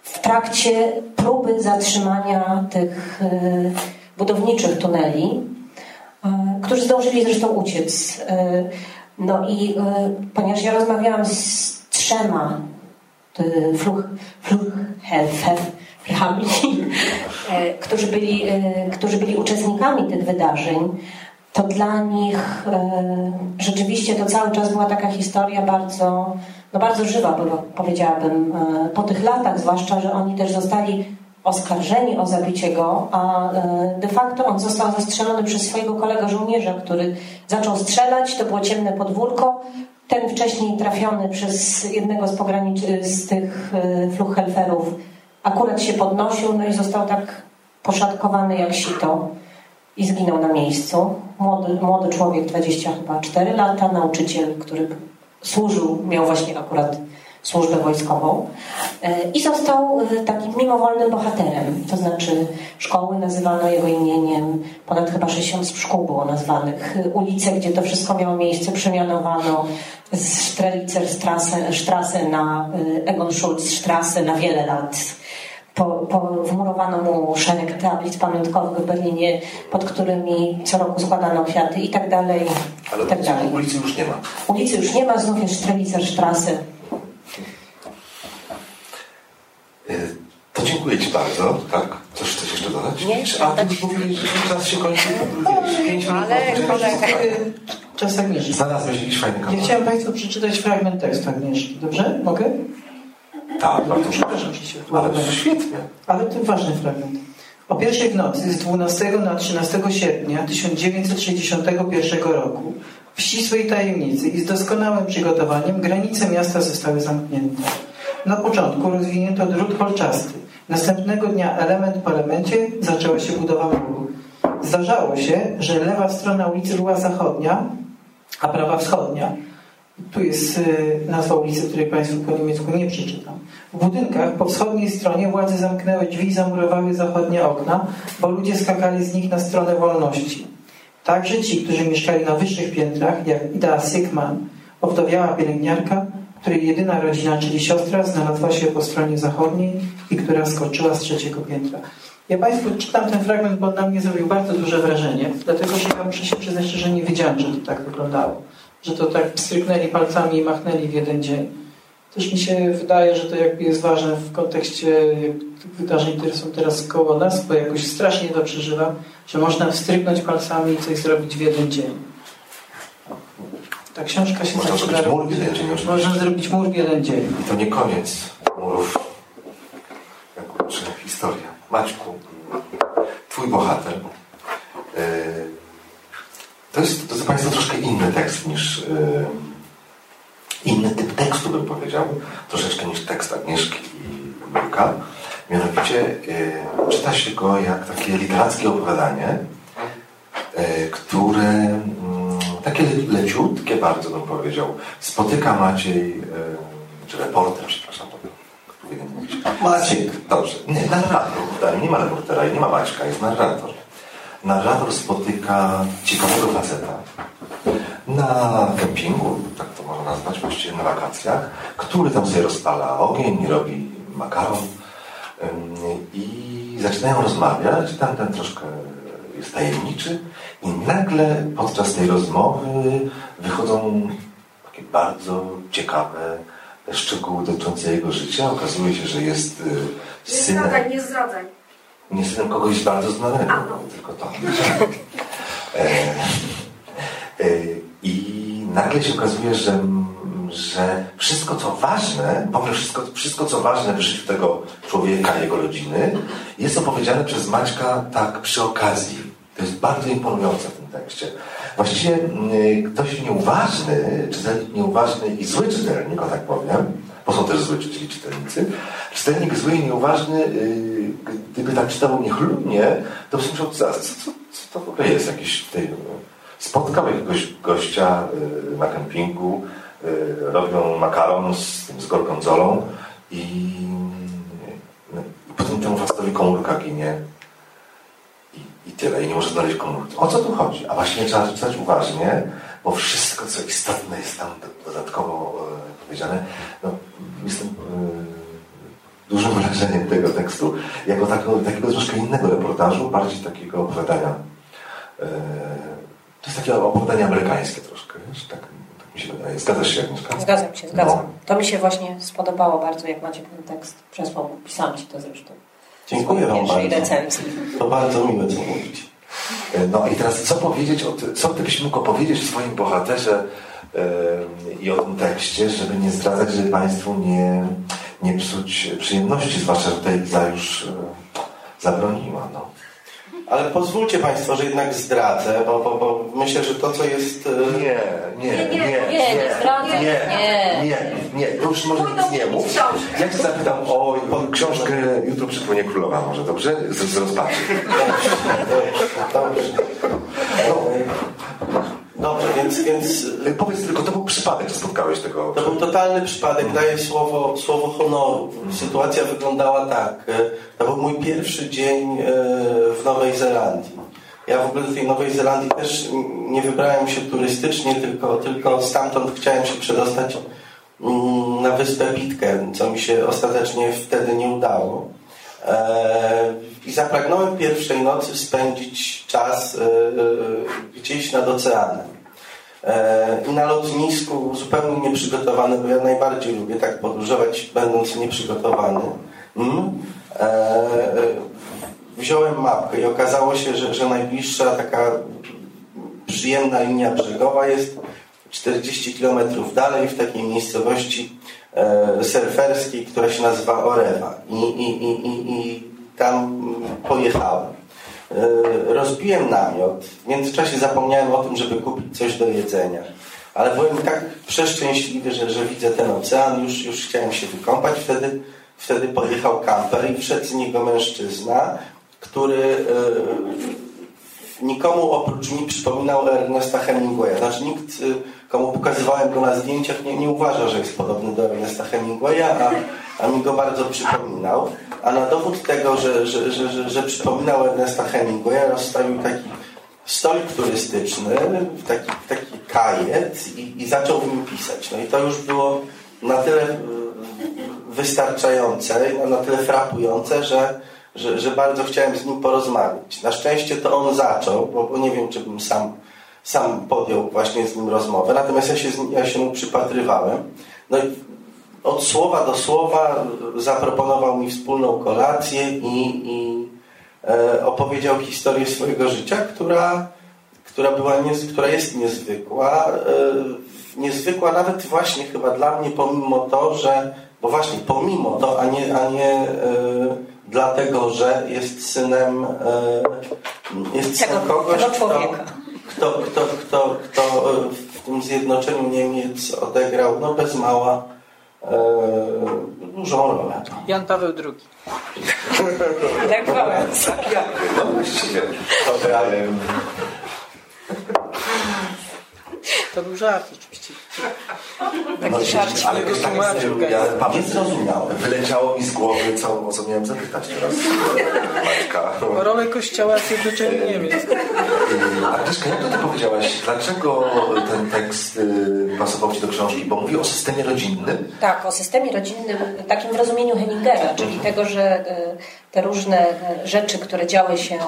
w trakcie próby zatrzymania tych e, budowniczych tuneli, którzy zdążyli zresztą uciec. No i ponieważ ja rozmawiałam z trzema Fluch, e, którzy byli, e, którzy byli uczestnikami tych wydarzeń, to dla nich e, rzeczywiście to cały czas była taka historia bardzo, no bardzo żywa, powiedziałabym, po tych latach, zwłaszcza, że oni też zostali oskarżeni o zabicie go, a de facto on został zastrzelony przez swojego kolega żołnierza, który zaczął strzelać, to było ciemne podwórko, ten wcześniej trafiony przez jednego z, pogranic- z tych fluchhelferów akurat się podnosił, no i został tak poszatkowany jak sito i zginął na miejscu. Młody, młody człowiek, 24 lata, nauczyciel, który służył, miał właśnie akurat służbę wojskową e, i został e, takim mimowolnym bohaterem. To znaczy szkoły nazywano jego imieniem, ponad chyba 60 szkół było nazwanych. Ulice, gdzie to wszystko miało miejsce, przemianowano z Strelicer Strasse na e, Egon Schulz Strasse na wiele lat po, po, wmurowano mu szereg tablic pamiątkowych w Berlinie, pod którymi co roku składano kwiaty i tak dalej. Ale i tak dalej. ulicy już nie ma. Ulicy już nie ma, znów jest y, To dziękuję Ci bardzo. Tak? Coś chcesz jeszcze dodać? Nie, A Ty już mówili, że czas się kończy. Pięć minut. Ale kolega... Czas Agnieszki. Znalazłeś jakiś fajny Ja kawałek. chciałem Państwu przeczytać fragment tekstu Agnieszki. Dobrze? Mogę? Tak, bardzo się Ale wkładam. świetnie. Ale to ważny fragment. O pierwszej w nocy z 12 na 13 sierpnia 1961 roku w ścisłej tajemnicy i z doskonałym przygotowaniem granice miasta zostały zamknięte. Na początku rozwinięto drut kolczasty. Następnego dnia element po elemencie zaczęła się budowa muru. Zdarzało się, że lewa strona ulicy była zachodnia, a prawa wschodnia. Tu jest y, nazwa ulicy, której Państwu po niemiecku nie przeczytam. W budynkach po wschodniej stronie władze zamknęły drzwi i zamurowały zachodnie okna, bo ludzie skakali z nich na stronę wolności. Także ci, którzy mieszkali na wyższych piętrach, jak Ida Sykman, owdowiała pielęgniarka, której jedyna rodzina, czyli siostra, znalazła się po stronie zachodniej i która skoczyła z trzeciego piętra. Ja Państwu czytam ten fragment, bo na mnie zrobił bardzo duże wrażenie, dlatego że ja muszę przyznać, że nie wiedziałem, że to tak wyglądało. Że to tak stryknęli palcami i machnęli w jeden dzień. Też mi się wydaje, że to jakby jest ważne w kontekście wydarzeń, które są teraz koło nas, bo jakoś strasznie to przeżywam, że można wstryknąć palcami i coś zrobić w jeden dzień. Ta książka się Można zaczyna... zrobić mur w jeden dzień oczywiście. Można zrobić mur w jeden dzień. I to nie koniec murów. Jak uczy historia. Maćku, twój bohater. Yy, To jest, to jest Państwo troszkę inny tekst niż yy, inny typ tekstu bym powiedział, troszeczkę niż tekst Agnieszki i Burka. Mianowicie yy, czyta się go jak takie literackie opowiadanie, yy, które mm, takie le- leciutkie bardzo bym powiedział. Spotyka Maciej, czy reporter, przepraszam, mówić. Maciek, dobrze. Nie, narrator, nie ma reportera i nie ma Maćka, jest narrator. Narrator spotyka ciekawego faceta na kempingu, tak to można nazwać, właściwie na wakacjach, który tam sobie rozpala ogień, robi makaron i zaczynają rozmawiać, tamten troszkę jest tajemniczy i nagle podczas tej rozmowy wychodzą takie bardzo ciekawe szczegóły dotyczące jego życia. Okazuje się, że jest y, Nie synem zdradzaj, nie zdradzaj. nie synem kogoś bardzo znanego, tylko to. E, e, I nagle się okazuje, że, że wszystko co ważne, powiem wszystko, wszystko co ważne w życiu tego człowieka, jego rodziny, jest opowiedziane przez Maćka tak przy okazji. To jest bardzo imponujące w tym tekście. Właściwie mm, ktoś nieuważny, czytelnik nieuważny i zły czytelnik, o tak powiem, bo są też zły czyli czytelnicy, czytelnik zły i nieuważny, yy, gdyby tak czytał niechlubnie, to by myślał, co, co, co, to w ogóle jest jakiś tutaj, spotkał jakiegoś gościa yy, na kempingu, yy, robią makaron z, z gorgonzolą i, i potem temu facetowi komórka ginie i, i tyle, i nie może znaleźć komórki. O co tu chodzi? A właśnie trzeba czytać uważnie, bo wszystko, co istotne jest tam dodatkowo e, powiedziane. No, jestem e, dużym wrażeniem tego tekstu, jako takiego, takiego troszkę innego reportażu, bardziej takiego opowiadania. E, to jest takie opowiadanie amerykańskie troszkę, wiesz? Tak, tak mi się wydaje. Zgadzasz się, Agnieszka? Zgadzam się, zgadzam. No. To mi się właśnie spodobało bardzo, jak macie ten tekst przesłał. Pisałam ci to zresztą. Dziękuję Wam bardzo. recenzji. To bardzo miłe, co mówicie. E, No i teraz co powiedzieć, o ty, co gdybyś mógł opowiedzieć o swoim bohaterze e, i o tym tekście, żeby nie zdradzać, żeby Państwu nie, nie psuć przyjemności, zwłaszcza, że tutaj Iza już e, zabroniła. No. Ale pozwólcie Państwo, że jednak zdradzę, bo, bo, bo myślę, że to, co jest... e, Nie, nie, nie, nie, nie, nie nie, nie. nie, nie, to już może nic nie mów. Ja Cię zapytam o książkę Jutro przypłynie królowa może, dobrze? Z, z rozpaczy. Dobrze. Dobrze, więc, więc E, Powiedz tylko, to był przypadek, że spotkałeś tego... to był totalny przypadek, daję słowo, słowo honoru. Sytuacja wyglądała tak. e, To był mój pierwszy dzień e, w Nowej Zelandii. Ja w ogóle do tej Nowej Zelandii też nie wybrałem się turystycznie, tylko, tylko stamtąd chciałem się przedostać mm, na wyspę Pitcairn, co mi się ostatecznie wtedy nie udało. E, I zapragnąłem pierwszej nocy spędzić czas e, e, gdzieś nad oceanem. E, I na lotnisku zupełnie nieprzygotowany, bo ja najbardziej lubię tak podróżować, będąc nieprzygotowany. Mm. E, e, wziąłem mapkę i okazało się, że, że najbliższa taka przyjemna linia brzegowa jest 40 km dalej w takiej miejscowości surferskiej, która się nazywa Orewa. I, i, i, i, i tam pojechałem. E, Rozbiłem namiot. W międzyczasie zapomniałem o tym, żeby kupić coś do jedzenia. Ale byłem tak przeszczęśliwy, że, że widzę ten ocean. Już, już chciałem się wykąpać. Wtedy, wtedy pojechał kamper i wszedł z niego mężczyzna, który e, nikomu oprócz mnie przypominał Ernesta Hemingwaya. Znaczy nikt, y, komu pokazywałem go na zdjęciach, nie, nie uważa, że jest podobny do Ernesta Hemingwaya, a, a mi go bardzo przypominał. A na dowód tego, że, że, że, że, że przypominał Ernesta Hemingwaya, rozstawił taki stolik turystyczny, taki, taki kajet i, i zaczął w nim pisać. No i to już było na tyle y, wystarczające, na tyle frapujące, że, że, że bardzo chciałem z nim porozmawiać. Na szczęście to on zaczął, bo, bo nie wiem, czy bym sam, sam podjął właśnie z nim rozmowę. Natomiast ja się, ja się mu przypatrywałem. No i od słowa do słowa zaproponował mi wspólną kolację i, i e, opowiedział historię swojego życia, która, która, była niez, która jest niezwykła. E, niezwykła nawet właśnie chyba dla mnie, pomimo to, że, bo właśnie pomimo to, a nie, a nie e, dlatego, że jest synem, e, jest synem Tego- kogoś, tego kto, człowieka. kto, kto, kto, kto e, w tym zjednoczeniu Niemiec odegrał no bez mała e, dużą rolę. Jan Paweł II. Tak Wałęsa. No właściwie. To był żart oczywiście. No, żarcik. ale jakoś tak Tłumaczył, ja pamiętam, zrozumiałem. Wyleciało mi z głowy, co, o co miałem zapytać teraz. Maćka. Rolę kościoła w zjednoczeniu Niemiec. Agnieszka, jak to ty powiedziałaś? Dlaczego ten tekst yy, pasował ci do książki? Bo mówi o systemie rodzinnym. Tak, o systemie rodzinnym, takim w rozumieniu Hemingera, czyli tego, że e, te różne e, rzeczy, które działy się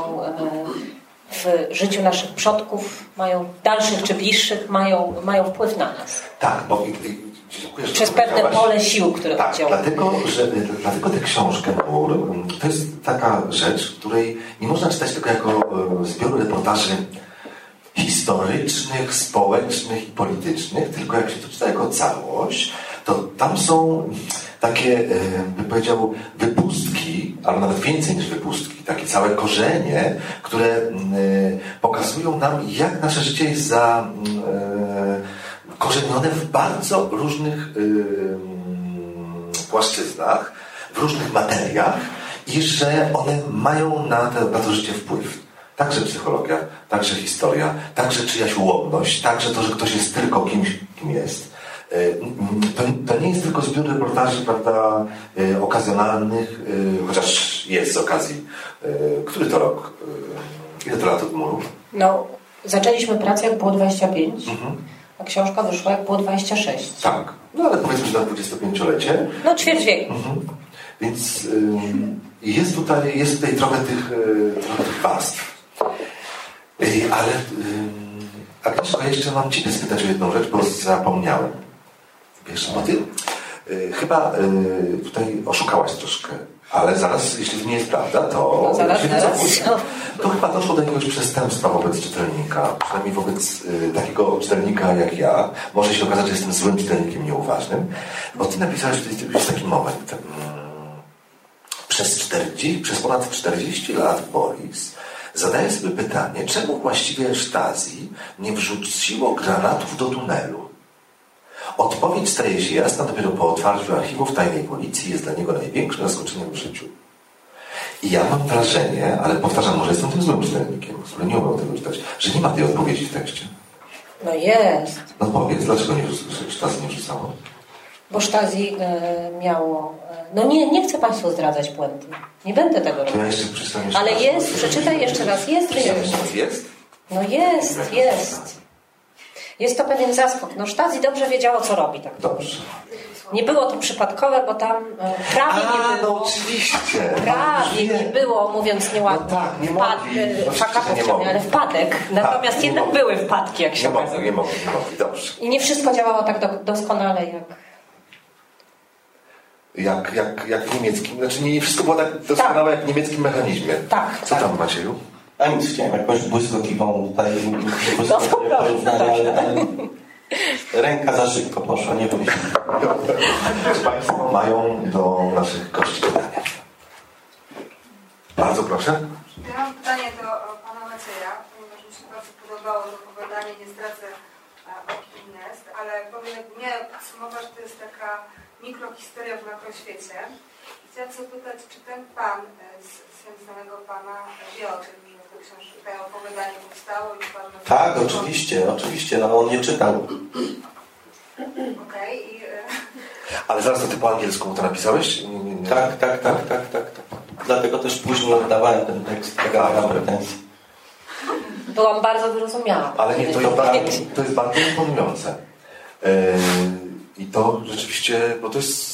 w życiu naszych przodków, mają dalszych czy bliższych, mają, mają wpływ na nas. Tak, bo dziękuję, Przez pewne pole sił, które Tak, dlatego, że, dlatego tę książkę Mur to jest taka rzecz, której nie można czytać tylko jako e, zbioru reportaży historycznych, społecznych i politycznych, tylko jak się to czyta jako całość, to tam są takie, e, bym powiedział, wypustki, albo nawet więcej niż wypustki, takie całe korzenie, które mm, e, pokazują nam, jak nasze życie jest za mm, e, korzenione w bardzo różnych ym, płaszczyznach, w różnych materiach i że one mają na, te, na to życie wpływ. Także psychologia, także historia, także czyjaś ułomność, także to, że ktoś jest tylko kimś, kim jest. Y, mm, To, to nie jest tylko zbiór reportaży, prawda, y, okazjonalnych, y, chociaż jest z okazji, y, który to rok, y, ile to lat od muru? No, zaczęliśmy pracę, jak było 25, Mhm. a książka wyszła, jak było 26. Tak, no ale powiedzmy, że na 25-lecie. No, ćwierć wieku. Mhm. Więc ym, jest, tutaj, jest tutaj trochę tych, y, trochę tych warstw. Y, ale ym, Agnieszko, ja jeszcze mam Ciebie spytać o jedną rzecz, bo zapomniałem. Wiesz, bo Ty y, chyba y, tutaj oszukałaś troszkę Ale zaraz, jeśli to nie jest prawda, to No zaraz, się zaraz. To chyba doszło do jakiegoś przestępstwa wobec czytelnika, przynajmniej wobec y, takiego czytelnika jak ja. Może się okazać, że jestem złym czytelnikiem nieuważnym, bo ty napisałeś tutaj jest taki moment. mm, Przez, 40, przez ponad 40 lat Boris zadaje sobie pytanie, czemu właściwie Stasi nie wrzuciło granatów do tunelu? Odpowiedź staje się jasna dopiero po otwarciu archiwów tajnej policji jest dla niego największym zaskoczeniem w życiu. I ja mam wrażenie, ale powtarzam, może jestem tym złym czytelnikiem, który nie umiem tego czytać, że nie ma tej odpowiedzi w tekście. No jest. No powiedz, dlaczego nie, Stasi nie wrzucało? Bo Stasi e, miało... E, no nie, nie chcę Państwu zdradzać puenty. Nie będę tego To ja robić. jeszcze przeczytam jeszcze Ale raz. jest, przeczytaj jeszcze raz, jest raz. Jest? No jest, jest. Jest to pewien zaskok. No Stasi dobrze wiedziało, co robi. Tak Dobrze. Nie było to przypadkowe, bo tam e, prawie nie A, no było. oczywiście. Prawie No, nie było, mówiąc nieładnie. No tak, nie Wpad- mogli. e, fakapów nie mogli. ale wpadek. Natomiast Tak, nie jednak mogli. były wpadki, jak się Nie nie mogę, nie mogę. Dobrze. I nie wszystko działało tak do, doskonale, jak... Jak, jak, jak w niemieckim, znaczy nie wszystko było tak doskonałe jak w niemieckim mechanizmie. Tak, Co tak. tam Macieju? A nic, chciałem jakąś błyskotliwą tutaj No, dobra, porównanie, ale, ale ręka za szybko poszła, nie wiem. Czy Państwo mają do naszych gości pytania? Bardzo proszę. Ja mam pytanie do e, pana Macieja, ponieważ mi się bardzo podobało to opowiadanie, nie zdradzę e, o kim jest, ale powiem, miałem podsumować, to jest taka mikrohistoria w makroświecie. Chciałam zapytać, czy ten pan, e, z syn znanego pana, e, wie o tym, że to książka, to opowiadanie powstało i pan... Tak, oczywiście, oczywiście, no on nie czytał. Okej, i... e, Ale zaraz to ty po angielsku to napisałeś? Nie, nie, nie. Tak, tak, tak, tak, tak, tak. Dlatego też później oddawałem ten tekst, taka miała pretensja. Byłam bardzo wyrozumiała. Ale nie, to Kiedy jest bardzo, powiedzieć. to jest bardzo imponujące. Yy, I to rzeczywiście, bo to jest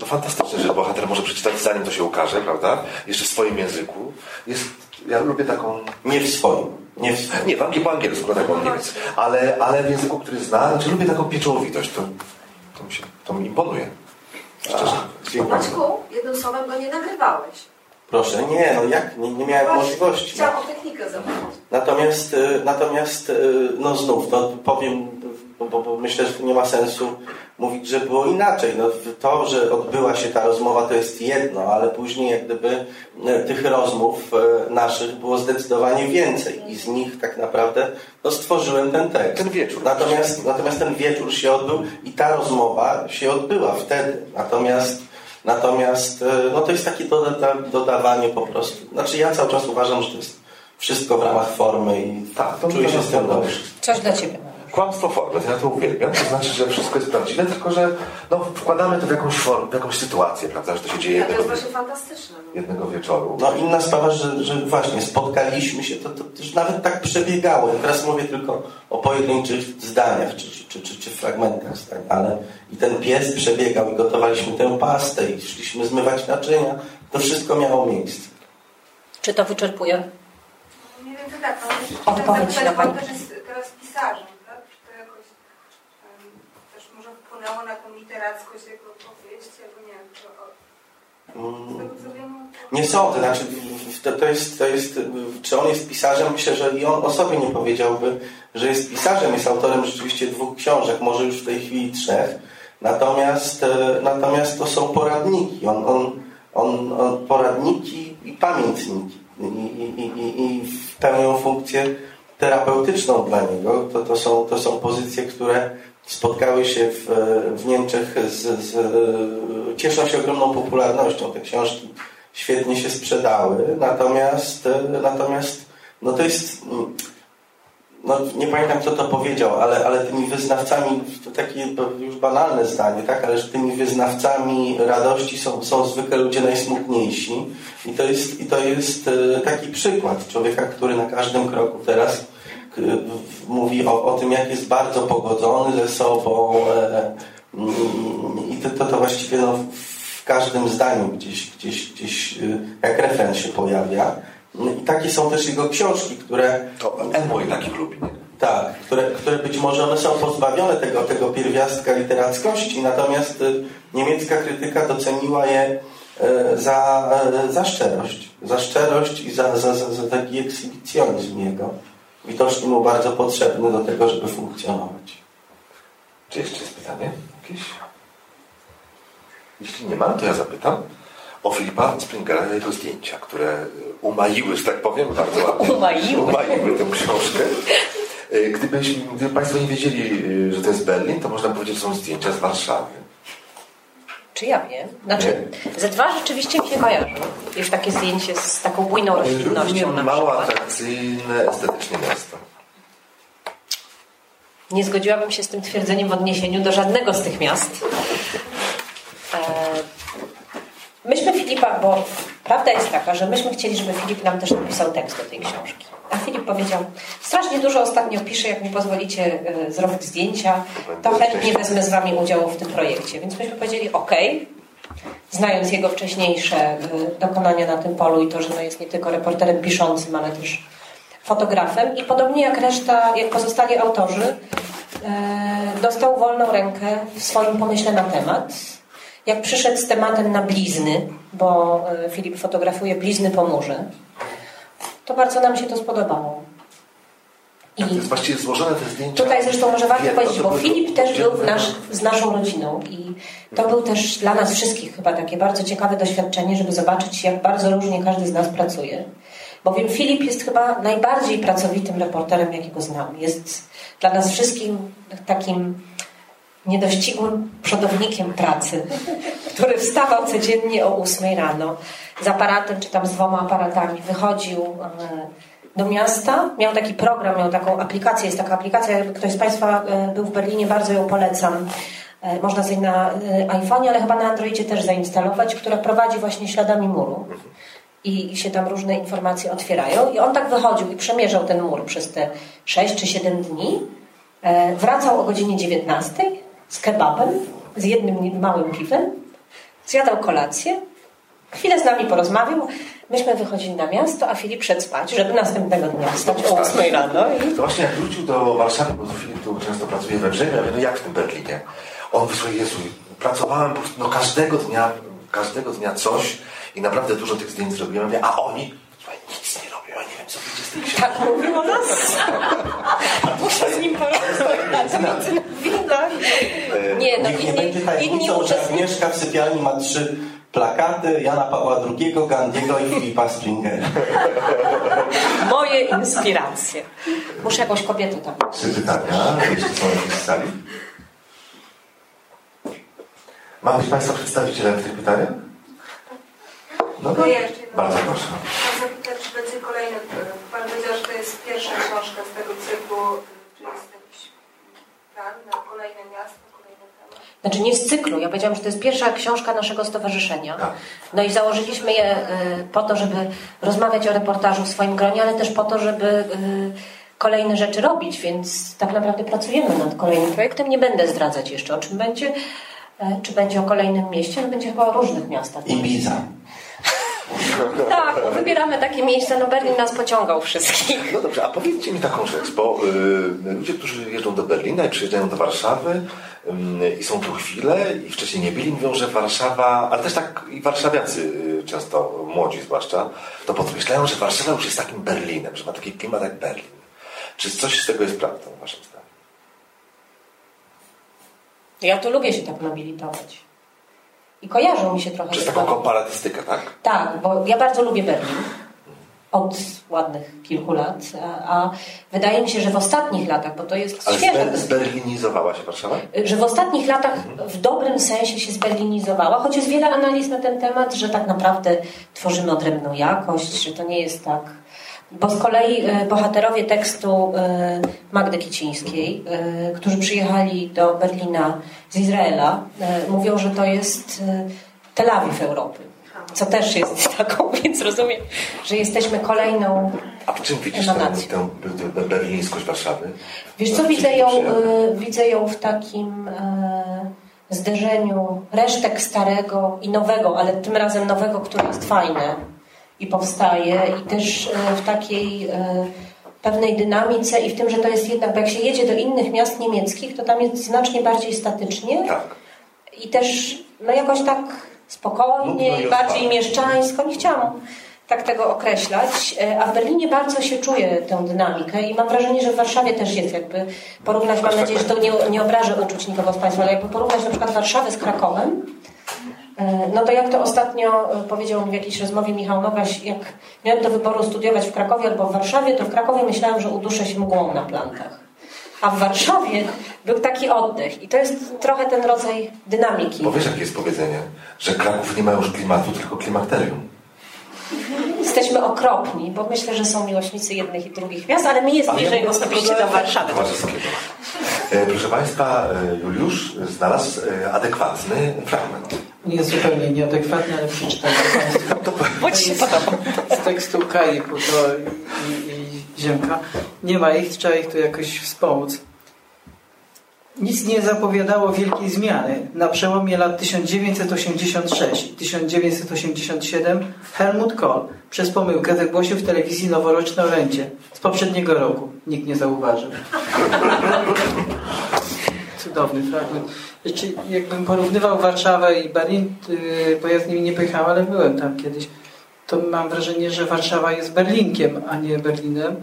no, fantastyczne, że bohater może przeczytać zanim to się ukaże, prawda? Jeszcze w swoim języku. Jest, ja lubię taką... Nie w swoim, nie w swoim. Nie, w angielsku, po angielsku, tak, on Niemiec. Ale, ale w języku, który zna, znaczy lubię taką pieczołowitość. To, to, mi, się, to mi imponuje. Szczerze. Maćku, jednym słowem go nie nagrywałeś. Proszę, nie, no jak, nie, nie miałem możliwości. Chciałam o technikę zapytać. Natomiast, y, natomiast y, no znów, no powiem, bo, bo, bo myślę, że to nie ma sensu mówić, że było inaczej. No, to, że odbyła się ta rozmowa, to jest jedno, ale później jak gdyby y, tych rozmów y, naszych było zdecydowanie więcej i z nich tak naprawdę no, stworzyłem ten tekst. Ten wieczór. Natomiast, natomiast ten wieczór się odbył i ta rozmowa się odbyła wtedy. Natomiast Natomiast e, no to jest takie doda dodawanie po prostu. Znaczy ja cały czas uważam, że to jest wszystko w ramach formy i Tak, to czuję się z tym dobrze. Coś dla Ciebie. Kłamstwo formy, to ja to uwielbiam. To znaczy, że wszystko jest prawdziwe, tylko że no, wkładamy to w jakąś, form, w jakąś sytuację, prawda, że to się dzieje Ja to jednego, jest właśnie fantastyczne. No. jednego wieczoru. No inna sprawa, że, że właśnie spotkaliśmy się, to, to też nawet tak przebiegało. Ja teraz mówię tylko o pojedynczych zdaniach czy, czy, czy, czy fragmentach zdań, ale i ten pies przebiegał i gotowaliśmy tę pastę i szliśmy zmywać naczynia. To wszystko miało miejsce. Czy to wyczerpuje? Nie wiem, czy tak, Odpowiedź na pani. pan też jest teraz pisarzem, tak? Czy to jakoś em, też może wpłynęło na tą albo nie wiem, czy o, co wiem... to- Nie znaczy to, to, jest, to jest, czy on jest pisarzem, myślę, że i on o sobie nie powiedziałby, że jest pisarzem, jest autorem rzeczywiście dwóch książek, może już w tej chwili trzech, natomiast, e, natomiast to są poradniki, on, on, on, on poradniki i pamiętniki. I, i, i, i pełnią funkcję terapeutyczną dla niego, to, to, są, to są pozycje, które spotkały się w, w Niemczech z, z, cieszą się ogromną popularnością. Te książki świetnie się sprzedały, natomiast, natomiast no to jest no nie pamiętam kto to powiedział, ale, ale tymi wyznawcami, to takie już banalne zdanie, tak, ale że tymi wyznawcami radości są, są zwykle ludzie najsmutniejsi i to jest, i to jest e, taki przykład człowieka, który na każdym kroku teraz mówi o, o tym, jak jest bardzo pogodzony ze sobą e, mm, i to, to, to właściwie no, w każdym zdaniu gdzieś, gdzieś, gdzieś e, jak refren się pojawia. I takie są też jego książki, które To Emoj takich lubi. tak, które, które być może one są pozbawione tego, tego pierwiastka literackości, natomiast y, niemiecka krytyka doceniła je e, za, e, za szczerość. Za szczerość i za, za, za, za taki ekshibicjonizm jego. Widocznie mu bardzo potrzebny do tego, żeby funkcjonować. Czy jeszcze jest pytanie jakieś? Jeśli nie ma, to ja zapytam o Filipa Springera i jego zdjęcia, które umaiły, że tak powiem, bardzo ładnie. Umaiły. Umaiły tę książkę. Y, Gdybyś, gdyby Państwo nie wiedzieli, y, że to jest Berlin, to można powiedzieć, że są zdjęcia z Warszawy. Czy ja wiem? Znaczy, ze dwa rzeczywiście mi się kojarzą. Już takie zdjęcie z taką bujną roślinnością na mało przykład. atrakcyjne estetycznie miasto. Nie zgodziłabym się z tym twierdzeniem w odniesieniu do żadnego z tych miast. Myśmy Filipa, bo prawda jest taka, że myśmy chcieli, żeby Filip nam też napisał tekst do tej książki. A Filip powiedział, strasznie dużo ostatnio piszę, jak mi pozwolicie e, zrobić zdjęcia, to chętnie wezmę z wami udział w tym projekcie. Więc myśmy powiedzieli, ok, znając jego wcześniejsze e, dokonania na tym polu i to, że no jest nie tylko reporterem piszącym, ale też fotografem i podobnie jak reszta, jak pozostali autorzy, e, dostał wolną rękę w swoim pomyśle na temat. Jak przyszedł z tematem na blizny, bo e, Filip fotografuje blizny po murze, to bardzo nam się to spodobało. I To jest właściwie złożone te zdjęcia. Tutaj zresztą może warto Jedno, powiedzieć, bo Filip też był nasz, z naszą rodziną i to był też dla nas wszystkich chyba takie bardzo ciekawe doświadczenie, żeby zobaczyć, jak bardzo różnie każdy z nas pracuje. Bowiem Filip jest chyba najbardziej pracowitym reporterem, jakiego znam. Jest dla nas wszystkim takim niedościgłym przodownikiem pracy, który wstawał codziennie o 8 rano z aparatem, czy tam z dwoma aparatami, wychodził e, do miasta, miał taki program, miał taką aplikację, jest taka aplikacja, jakby ktoś z Państwa e, był w Berlinie, bardzo ją polecam. E, Można sobie na e, iPhone'ie, ale chyba na Androidzie też zainstalować, która prowadzi właśnie śladami muru. I się tam różne informacje otwierają. I on tak wychodził i przemierzał ten mur przez te 6 czy 7 dni. Wracał o godzinie 19 z kebabem, z jednym małym piwem, zjadał kolację, chwilę z nami porozmawiał. Myśmy wychodzili na miasto, a Filip szedł spać, żeby następnego dnia wstać o 8 rano. I To właśnie jak wrócił do Warszawy, bo Filip tu często pracuje we Wrzemiu, ja mówię, no jak w tym Berlinie? On wysłał, Jezu, pracowałem po prostu, no każdego dnia, każdego dnia coś i naprawdę dużo tych zdjęć zrobiłem. Ja mówię, a oni? Słuchaj, nic nie robią, ja nie wiem, co wyjdzie z książki. tak mówił o nas. Muszę z nim porozmawiać. Wina. Nie, no Niech nie inni, będzie tajemnicą, że. Agnieszka w sypialni ma trzy plakaty Jana Pawła II, Gandiego i Filipa Springera. Moje inspiracje. Muszę jakąś kobietę tam. Trzy pytania, jeśli są jakieś sali. Mam być Państwa przedstawicielem w tych pytaniach? No, To ja jeszcze bardzo proszę. Chciałam zapytać, czy będzie kolejny. Pan powiedział, że to jest pierwsza książka z tego cyklu. Czy jest jakiś plan na kolejne miasto? Znaczy nie z cyklu. Ja powiedziałam, że to jest pierwsza książka naszego stowarzyszenia. Tak. No i założyliśmy je y, po to, żeby rozmawiać o reportażu w swoim gronie, ale też po to, żeby y, kolejne rzeczy robić, więc tak naprawdę pracujemy nad kolejnym projektem. Nie będę zdradzać jeszcze o czym będzie. E, Czy będzie o kolejnym mieście? No będzie chyba o różnych miastach. Ibiza. Tak, bo wybieramy takie miejsca. No Berlin nas pociągał wszystkich. No dobrze, a powiedzcie mi taką rzecz, bo y, ludzie, którzy jeżdżą do Berlina i przyjeżdżają do Warszawy y, i są tu chwilę i wcześniej nie byli, mówią, że Warszawa, ale też tak i warszawiacy y, często, młodzi zwłaszcza, to podkreślają, że Warszawa już jest takim Berlinem, że ma taki klimat jak Berlin. Czy coś z tego jest prawdą, waszym zdaniem? Ja tu lubię się tak nobilitować. I kojarzą mi się trochę Przez te taką komparatystykę, tak? Tak, bo ja bardzo lubię Berlin. Od ładnych kilku lat. A, a wydaje mi się, że w ostatnich latach, bo to jest Ale świeże, zber, zberlinizowała się Warszawa? że w ostatnich latach w dobrym sensie się zberlinizowała, choć jest wiele analiz na ten temat, że tak naprawdę tworzymy odrębną jakość, że to nie jest tak. Bo z kolei e, bohaterowie tekstu e, Magdy Kicińskiej, e, którzy przyjechali do Berlina z Izraela, mówią, że to jest Tel Awiw Europy. Co też jest taką, więc rozumiem, że jesteśmy kolejną A w czym widzisz tę, Emanacją. tę, tę berlińskość Warszawy? Wiesz co, widzę ją, widzę ją w takim zderzeniu resztek starego i nowego, ale tym razem nowego, które jest fajne i powstaje i też e, w takiej e, pewnej dynamice i w tym, że to jest jednak, bo jak się jedzie do innych miast niemieckich, to tam jest znacznie bardziej statycznie Tak. i też no jakoś tak spokojniej, Nudno i bardziej mieszczańsko. Nie chciałam tak tego określać, e, a w Berlinie bardzo się czuje tę dynamikę i mam wrażenie, że w Warszawie też jest jakby porównać, mam nadzieję, że to nie, nie obrażę uczuć nikogo z Państwa, ale jakby porównać na przykład Warszawę z Krakowem, no to jak to ostatnio e, powiedział mi w jakiejś rozmowie Michał Nogaś, jak miałem do wyboru studiować w Krakowie albo w Warszawie, to w Krakowie myślałam, że uduszę się mgłą na plantach. A w Warszawie był taki oddech i to jest trochę ten rodzaj dynamiki. Bo wiesz, jakie jest powiedzenie, że Kraków nie ma już klimatu, tylko klimakterium. Jesteśmy okropni, bo myślę, że są miłośnicy jednych i drugich miast, ale mi jest Ale ja bliżej mówię osobiście do Warszawy. E, Proszę Państwa, e, Juliusz znalazł e, adekwatny fragment. Nie jest zupełnie nieadekwatny, ale przeczytam to Państwu. Się podoba. Z tekstu Kai Putro i, i Ziemka. Nie ma ich, trzeba ich tu jakoś wspomóc. Nic nie zapowiadało wielkiej zmiany. Na przełomie lat 1986 i 1987 Helmut Kohl przez pomyłkę wygłosił w telewizji noworoczne orędzie z poprzedniego roku. Nikt nie zauważył. Cudowny fragment. Znaczy, jakbym porównywał Warszawę i Berlin, yy, bo ja z nimi nie pojechałem, ale byłem tam kiedyś, to mam wrażenie, że Warszawa jest Berlinkiem, a nie Berlinem.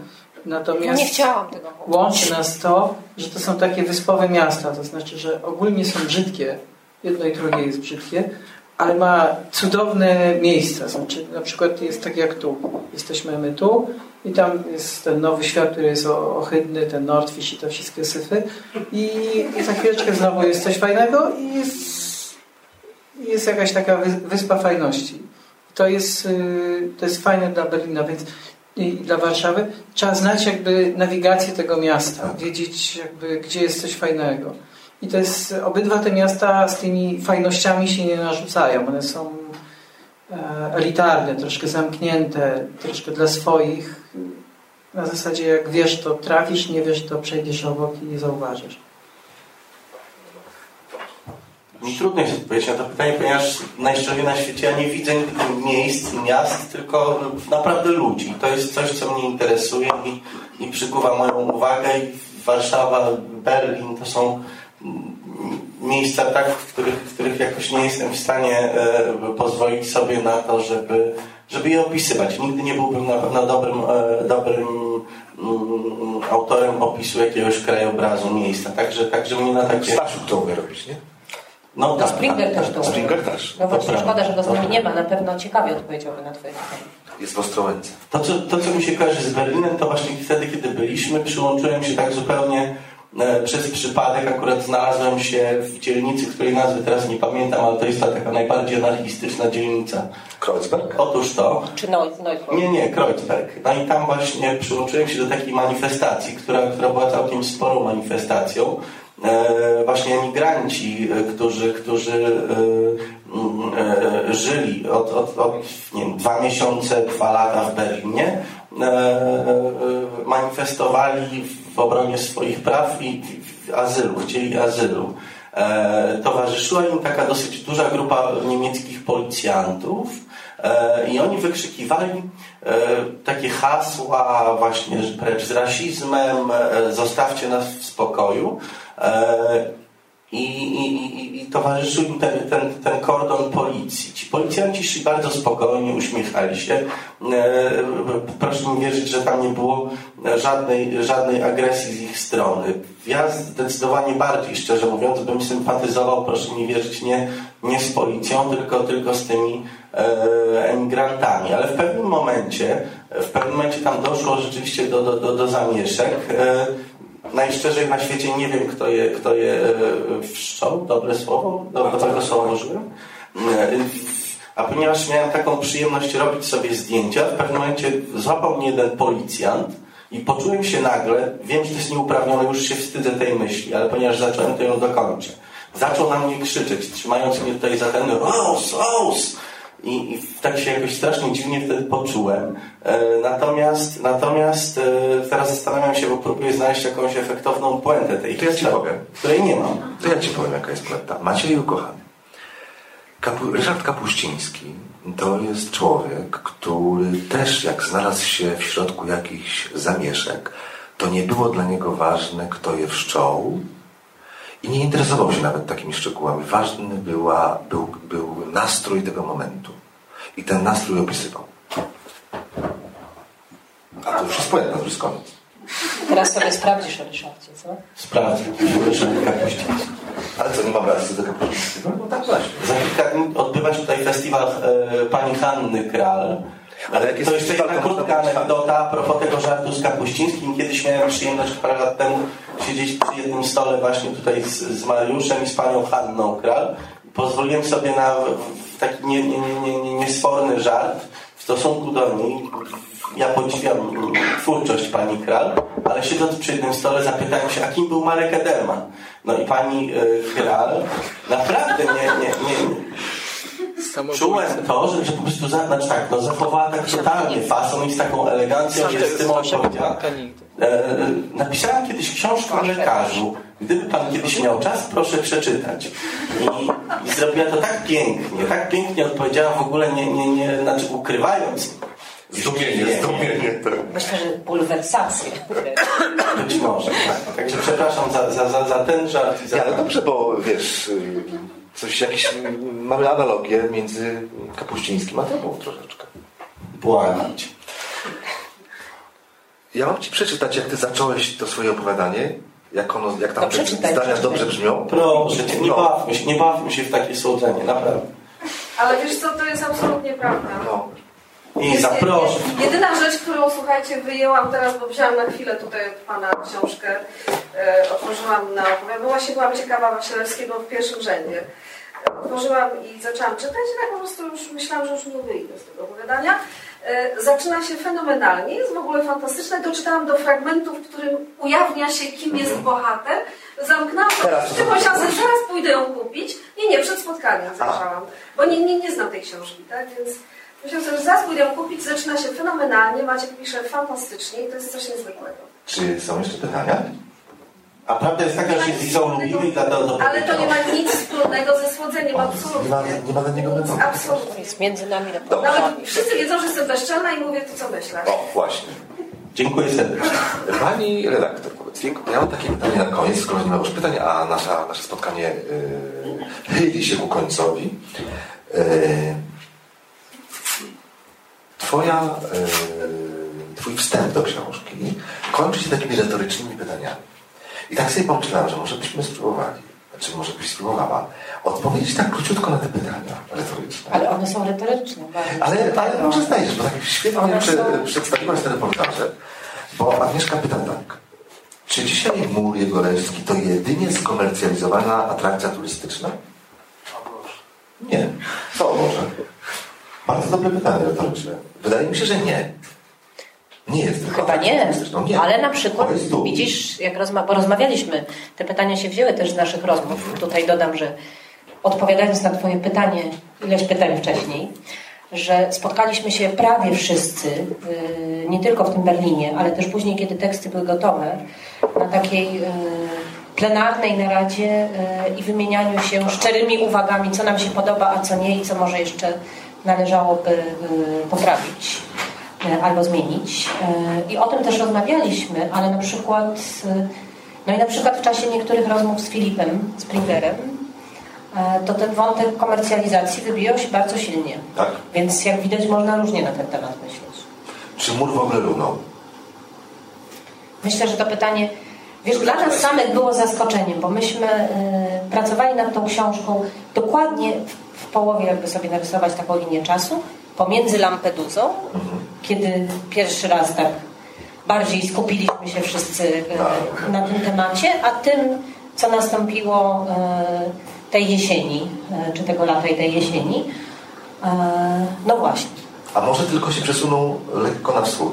Natomiast Nie chciałam tego mówić. łączy nas to, że to są takie wyspowe miasta, to znaczy, że ogólnie są brzydkie, jedno i drugie jest brzydkie, ale ma cudowne miejsca. Znaczy, na przykład jest tak jak tu. Jesteśmy my tu i tam jest ten nowy świat, który jest ohydny, ten Nordfish i te wszystkie syfy. I, za chwileczkę znowu jest coś fajnego i jest, jest jakaś taka wy- wyspa fajności. To jest, y, to jest fajne dla Berlina, więc i dla Warszawy trzeba znać jakby nawigację tego miasta, wiedzieć jakby gdzie jest coś fajnego. I to jest, obydwa te miasta z tymi fajnościami się nie narzucają. One są elitarne, troszkę zamknięte, troszkę dla swoich. Na zasadzie jak wiesz, to trafisz, nie wiesz, to przejdziesz obok i nie zauważysz. Mi trudno jest odpowiedzieć na to pytanie, ponieważ najszczerze na świecie ja nie widzę miejsc i miast, tylko naprawdę ludzi. To jest coś, co mnie interesuje i, i przykuwa moją uwagę. I Warszawa, Berlin to są miejsca, tak, w których, w których jakoś nie jestem w stanie e, pozwolić sobie na to, żeby, żeby je opisywać. Nigdy nie byłbym na pewno dobrym, e, dobrym mm, autorem opisu jakiegoś krajobrazu, miejsca. Także, także mnie na takie... Stasiuk to umie robić, nie? No, To tak, Springer tak, też to tak. Springer też. No właśnie, To szkoda, że go z nami nie ma. Na pewno ciekawie odpowiedziałby na twoje pytanie. Jest w Ostrołęce. To co, to, co mi się kojarzy z Berlinem, to właśnie wtedy, kiedy byliśmy, przyłączyłem się tak zupełnie przez przypadek. Akurat znalazłem się w dzielnicy, której nazwy teraz nie pamiętam, ale to jest ta taka najbardziej anarchistyczna dzielnica. Kreuzberg? Otóż to, Czy Neu- Neufeld? nie, nie, Kreuzberg. No i tam właśnie przyłączyłem się do takiej manifestacji, która, która była całkiem sporą manifestacją. E, właśnie emigranci, e, którzy, którzy e, mm, e, żyli od, od, od nie wiem, dwa miesiące, dwa lata w Berlinie, e, e, manifestowali w obronie swoich praw i w- w azylu, chcieli azylu. E, towarzyszyła im taka dosyć duża grupa niemieckich policjantów e, i oni wykrzykiwali e, takie hasła właśnie precz z rasizmem, zostawcie nas w spokoju. E, i, i, i, towarzyszył im ten, ten, ten kordon policji. Ci policjanci szli bardzo spokojnie, uśmiechali się. E, proszę mi wierzyć, że tam nie było żadnej, żadnej agresji z ich strony. Ja zdecydowanie bardziej, szczerze mówiąc, bym sympatyzował, proszę mi wierzyć, nie, nie z policją, tylko, tylko z tymi e, emigrantami. Ale w pewnym momencie, w pewnym momencie tam doszło rzeczywiście do, do, do, do zamieszek. Najszczerzej na świecie nie wiem, kto je, kto je e, wszczął, dobre słowo, do- dobrego słowa użyłem. E, A ponieważ miałem taką przyjemność robić sobie zdjęcia, w pewnym momencie złapał mnie jeden policjant i poczułem się nagle, wiem, że to jest nieuprawnione, już się wstydzę tej myśli, ale ponieważ zacząłem, to ją dokończę. Zaczął na mnie krzyczeć, trzymając mnie tutaj za ten Raus, raus! I, I tak się jakoś strasznie dziwnie wtedy poczułem. E, natomiast natomiast e, teraz zastanawiam się, bo próbuję znaleźć jakąś efektowną puentę tej To ja ci powiem. której nie mam. To ja ci powiem, jaka jest puenta. Macieju kochany. Kapu, Ryszard Kapuściński to jest człowiek, który też jak znalazł się w środku jakichś zamieszek, to nie było dla niego ważne, kto je wszczął I nie interesował się nawet takimi szczegółami. Ważny była, był, był nastrój tego momentu. I ten nastrój opisywał. A to już jest poeta, to już jest koniec. Teraz sobie sprawdzisz o Ryszardzie, co? Sprawdzę. Ale co, nie mam racji do tego Kapuścińskiego? No tak właśnie. Za kilka dni odbywa się tutaj festiwal e, pani Hanny Kral. Ale jak jest to jeszcze to krótka anegdota a propos tego żartu z Kapuścińskim. Kiedyś miałem przyjemność parę lat temu siedzieć przy jednym stole właśnie tutaj z, z Mariuszem i z panią Hanną Kral. Pozwoliłem sobie na taki nie, nie, nie, nie, nie, niesforny żart w stosunku do niej. Ja podziwiam twórczość pani Kral, ale siedząc przy jednym stole zapytałem się, a kim był Marek Ederman? No i pani y, Kral naprawdę nie, nie, nie, Czułem to, że, że po prostu za, znaczy tak, no, zachowała tak totalnie fason i z taką elegancją i z tym odpowiedziała. E, napisałem kiedyś książkę o lekarzu. Gdyby pan kiedyś miał czas, proszę przeczytać. I, I zrobiła to tak pięknie, tak pięknie odpowiedziała w ogóle nie, nie, nie znaczy ukrywając Zdumienie, zdumienie. Tak. Myślę, że bulwersację. być może. Tak. Także przepraszam za, za, za, za ten żart. Za... Nie, ale dobrze, bo wiesz, coś jakieś, y, mamy analogię między Kapuścińskim a tobą troszeczkę. Błagam cię. Ja mam ci przeczytać, jak ty zacząłeś to swoje opowiadanie, jak ono, jak tam No te zdania dobrze brzmią. Proszę cię, nie No. bawmy się, nie bawmy się w takie słodzenie, naprawdę. Ale wiesz co, to jest absolutnie prawda. No. I zaproszę. jed- Jedyna rzecz, którą słuchajcie, wyjęłam teraz, bo wzięłam na chwilę tutaj od pana książkę, e, otworzyłam na opowiadanie. Właśnie byłam ciekawa Wasilewskiego w pierwszym rzędzie. Otworzyłam i zaczęłam czytać i tak po prostu już myślałam, że już nie wyjdę z tego opowiadania. E, zaczyna się fenomenalnie, jest w ogóle fantastyczne. Doczytałam do fragmentu, w którym ujawnia się, kim jest bohater. Zamknęłam to, zobaczysz. zaraz pójdę ją kupić. Nie, nie, przed spotkaniem zajrzałam, bo nie, nie, nie znam tej książki, tak, więc sobie, że pójdę ją kupić, zaczyna się fenomenalnie, Maciek pisze fantastycznie i to jest coś niezwykłego. Czy są jeszcze pytania? A prawda jest taka, że jest Izą lubiły i dlatego to Ale to nie ma nic wspólnego ze słodzeniem, Nie ma, absolutnie. nie ma dla niego metody. Absolutnie. Jest między nami na Dobrze. Nawet wszyscy wiedzą, że jestem bezczelna i mówię to, co myślę. O, właśnie. Dziękuję serdecznie. Pani redaktor, powiedz, ja mam takie pytanie na koniec, skoro nie ma już pytań, a nasza, nasze spotkanie yy, chyli się ku końcowi. Yy, twoja, yy, twój wstęp do książki kończy się takimi retorycznymi pytaniami. I tak sobie pomyślałem, że może byśmy spróbowali, znaczy może byś spróbowała odpowiedzieć tak króciutko na te pytania retoryczne. Ale one są retoryczne. Ale, ale może znajdziesz, bo tak świetnie prze, są- przedstawiłaś te reportaże, bo Agnieszka pyta tak. Czy dzisiaj mur Jegoreński to jedynie skomercjalizowana atrakcja turystyczna? Nie. Co może? Bardzo dobre pytanie retoryczne. Wydaje mi się, że nie. Nie jest Chyba nie. turystyczną. nie. Ale na przykład widzisz, jak rozma- bo rozmawialiśmy, te pytania się wzięły też z naszych rozmów. Tutaj dodam, że odpowiadając na Twoje pytanie, ileś pytań wcześniej, że spotkaliśmy się prawie wszyscy, yy, nie tylko w tym Berlinie, ale też później, kiedy teksty były gotowe, na takiej yy, plenarnej naradzie yy, i wymienianiu się szczerymi uwagami, co nam się podoba, a co nie i co może jeszcze należałoby yy, poprawić e, albo zmienić. E, I o tym też rozmawialiśmy, ale na przykład, no i na przykład w czasie niektórych rozmów z Filipem Springerem, e, to ten wątek komercjalizacji wybijał się bardzo silnie. Tak? Więc jak widać, można różnie na ten temat myśleć. Czy mur w ogóle runął? Myślę, że to pytanie, wiesz, dla nas samych było zaskoczeniem, bo myśmy e, pracowali nad tą książką dokładnie w połowie, jakby sobie narysować taką linię czasu, pomiędzy Lampedusą, kiedy pierwszy raz tak bardziej skupiliśmy się wszyscy e, na tym temacie, a tym, co nastąpiło e, tej jesieni, e, czy tego lata i tej jesieni. No właśnie. A może tylko się przesunął lekko na wschód?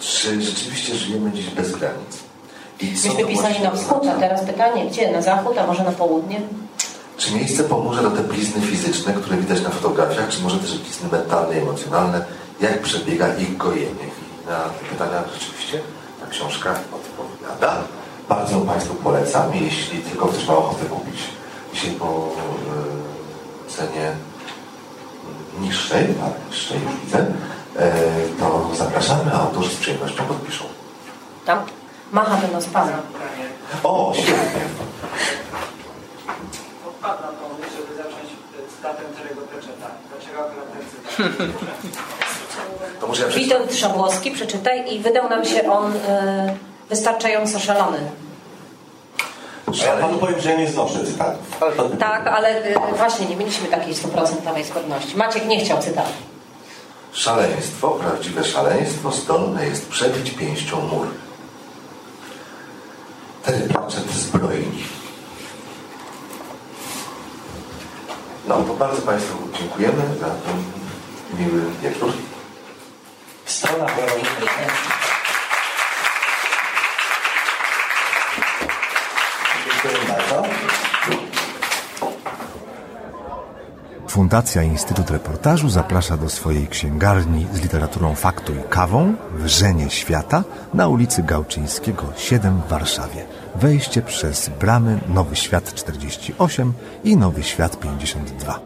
Czy rzeczywiście żyjemy dziś bez granic? Myśmy pisali na wschód, a teraz pytanie, gdzie? Na zachód, a może na południe? Czy miejsce pomoże do te blizny fizyczne, które widać na fotografiach, czy może też blizny mentalne, emocjonalne? Jak przebiega ich gojenie? I na te pytania rzeczywiście ta książka odpowiada. Bardzo Państwu polecam, jeśli tylko ktoś ma ochotę kupić. Dzisiaj po e, cenie niższej, tak, niższej już widzę, e, to zapraszamy, a autorzy z przyjemnością podpiszą. Tam Macha do nas Pan. O, świetnie. Wpadł na pomysł, żeby zacząć cytatem Terego Pratchetta. Dlaczego akurat ten cytat? To może ja. Witold Szabłowski, przeczytaj, i wydał nam się on e, wystarczająco szalony. A ja panu powiem, że ja nie znoszę cytatów. Tak, ale e, właśnie nie mieliśmy takiej stuprocentowej zgodności. Maciek nie chciał cytatu. Szaleństwo, prawdziwe szaleństwo, zdolne jest przebić pięścią mur. Terry Pratchett zbroi. No, to bardzo Państwu dziękujemy za ten miły wieczór. Strona Weronika. Dziękuję bardzo. Fundacja Instytut Reportażu zaprasza do swojej księgarni z literaturą faktu i kawą Wrzenie Świata na ulicy Gałczyńskiego 7 w Warszawie. Wejście przez bramy Nowy Świat 48 i Nowy Świat 52.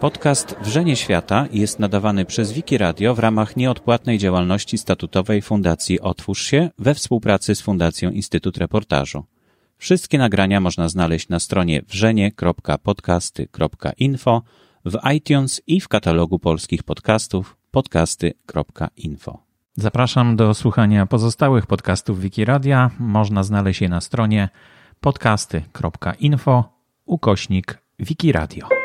Podcast Wrzenie Świata jest nadawany przez Wiki Radio w ramach nieodpłatnej działalności statutowej Fundacji Otwórz się we współpracy z Fundacją Instytut Reportażu. Wszystkie nagrania można znaleźć na stronie wrzenie.podcasty.info, w iTunes i w katalogu polskich podcastów podcasty.info. Zapraszam do słuchania pozostałych podcastów Wikiradia. Można znaleźć je na stronie podcasty.info ukośnik Wikiradio.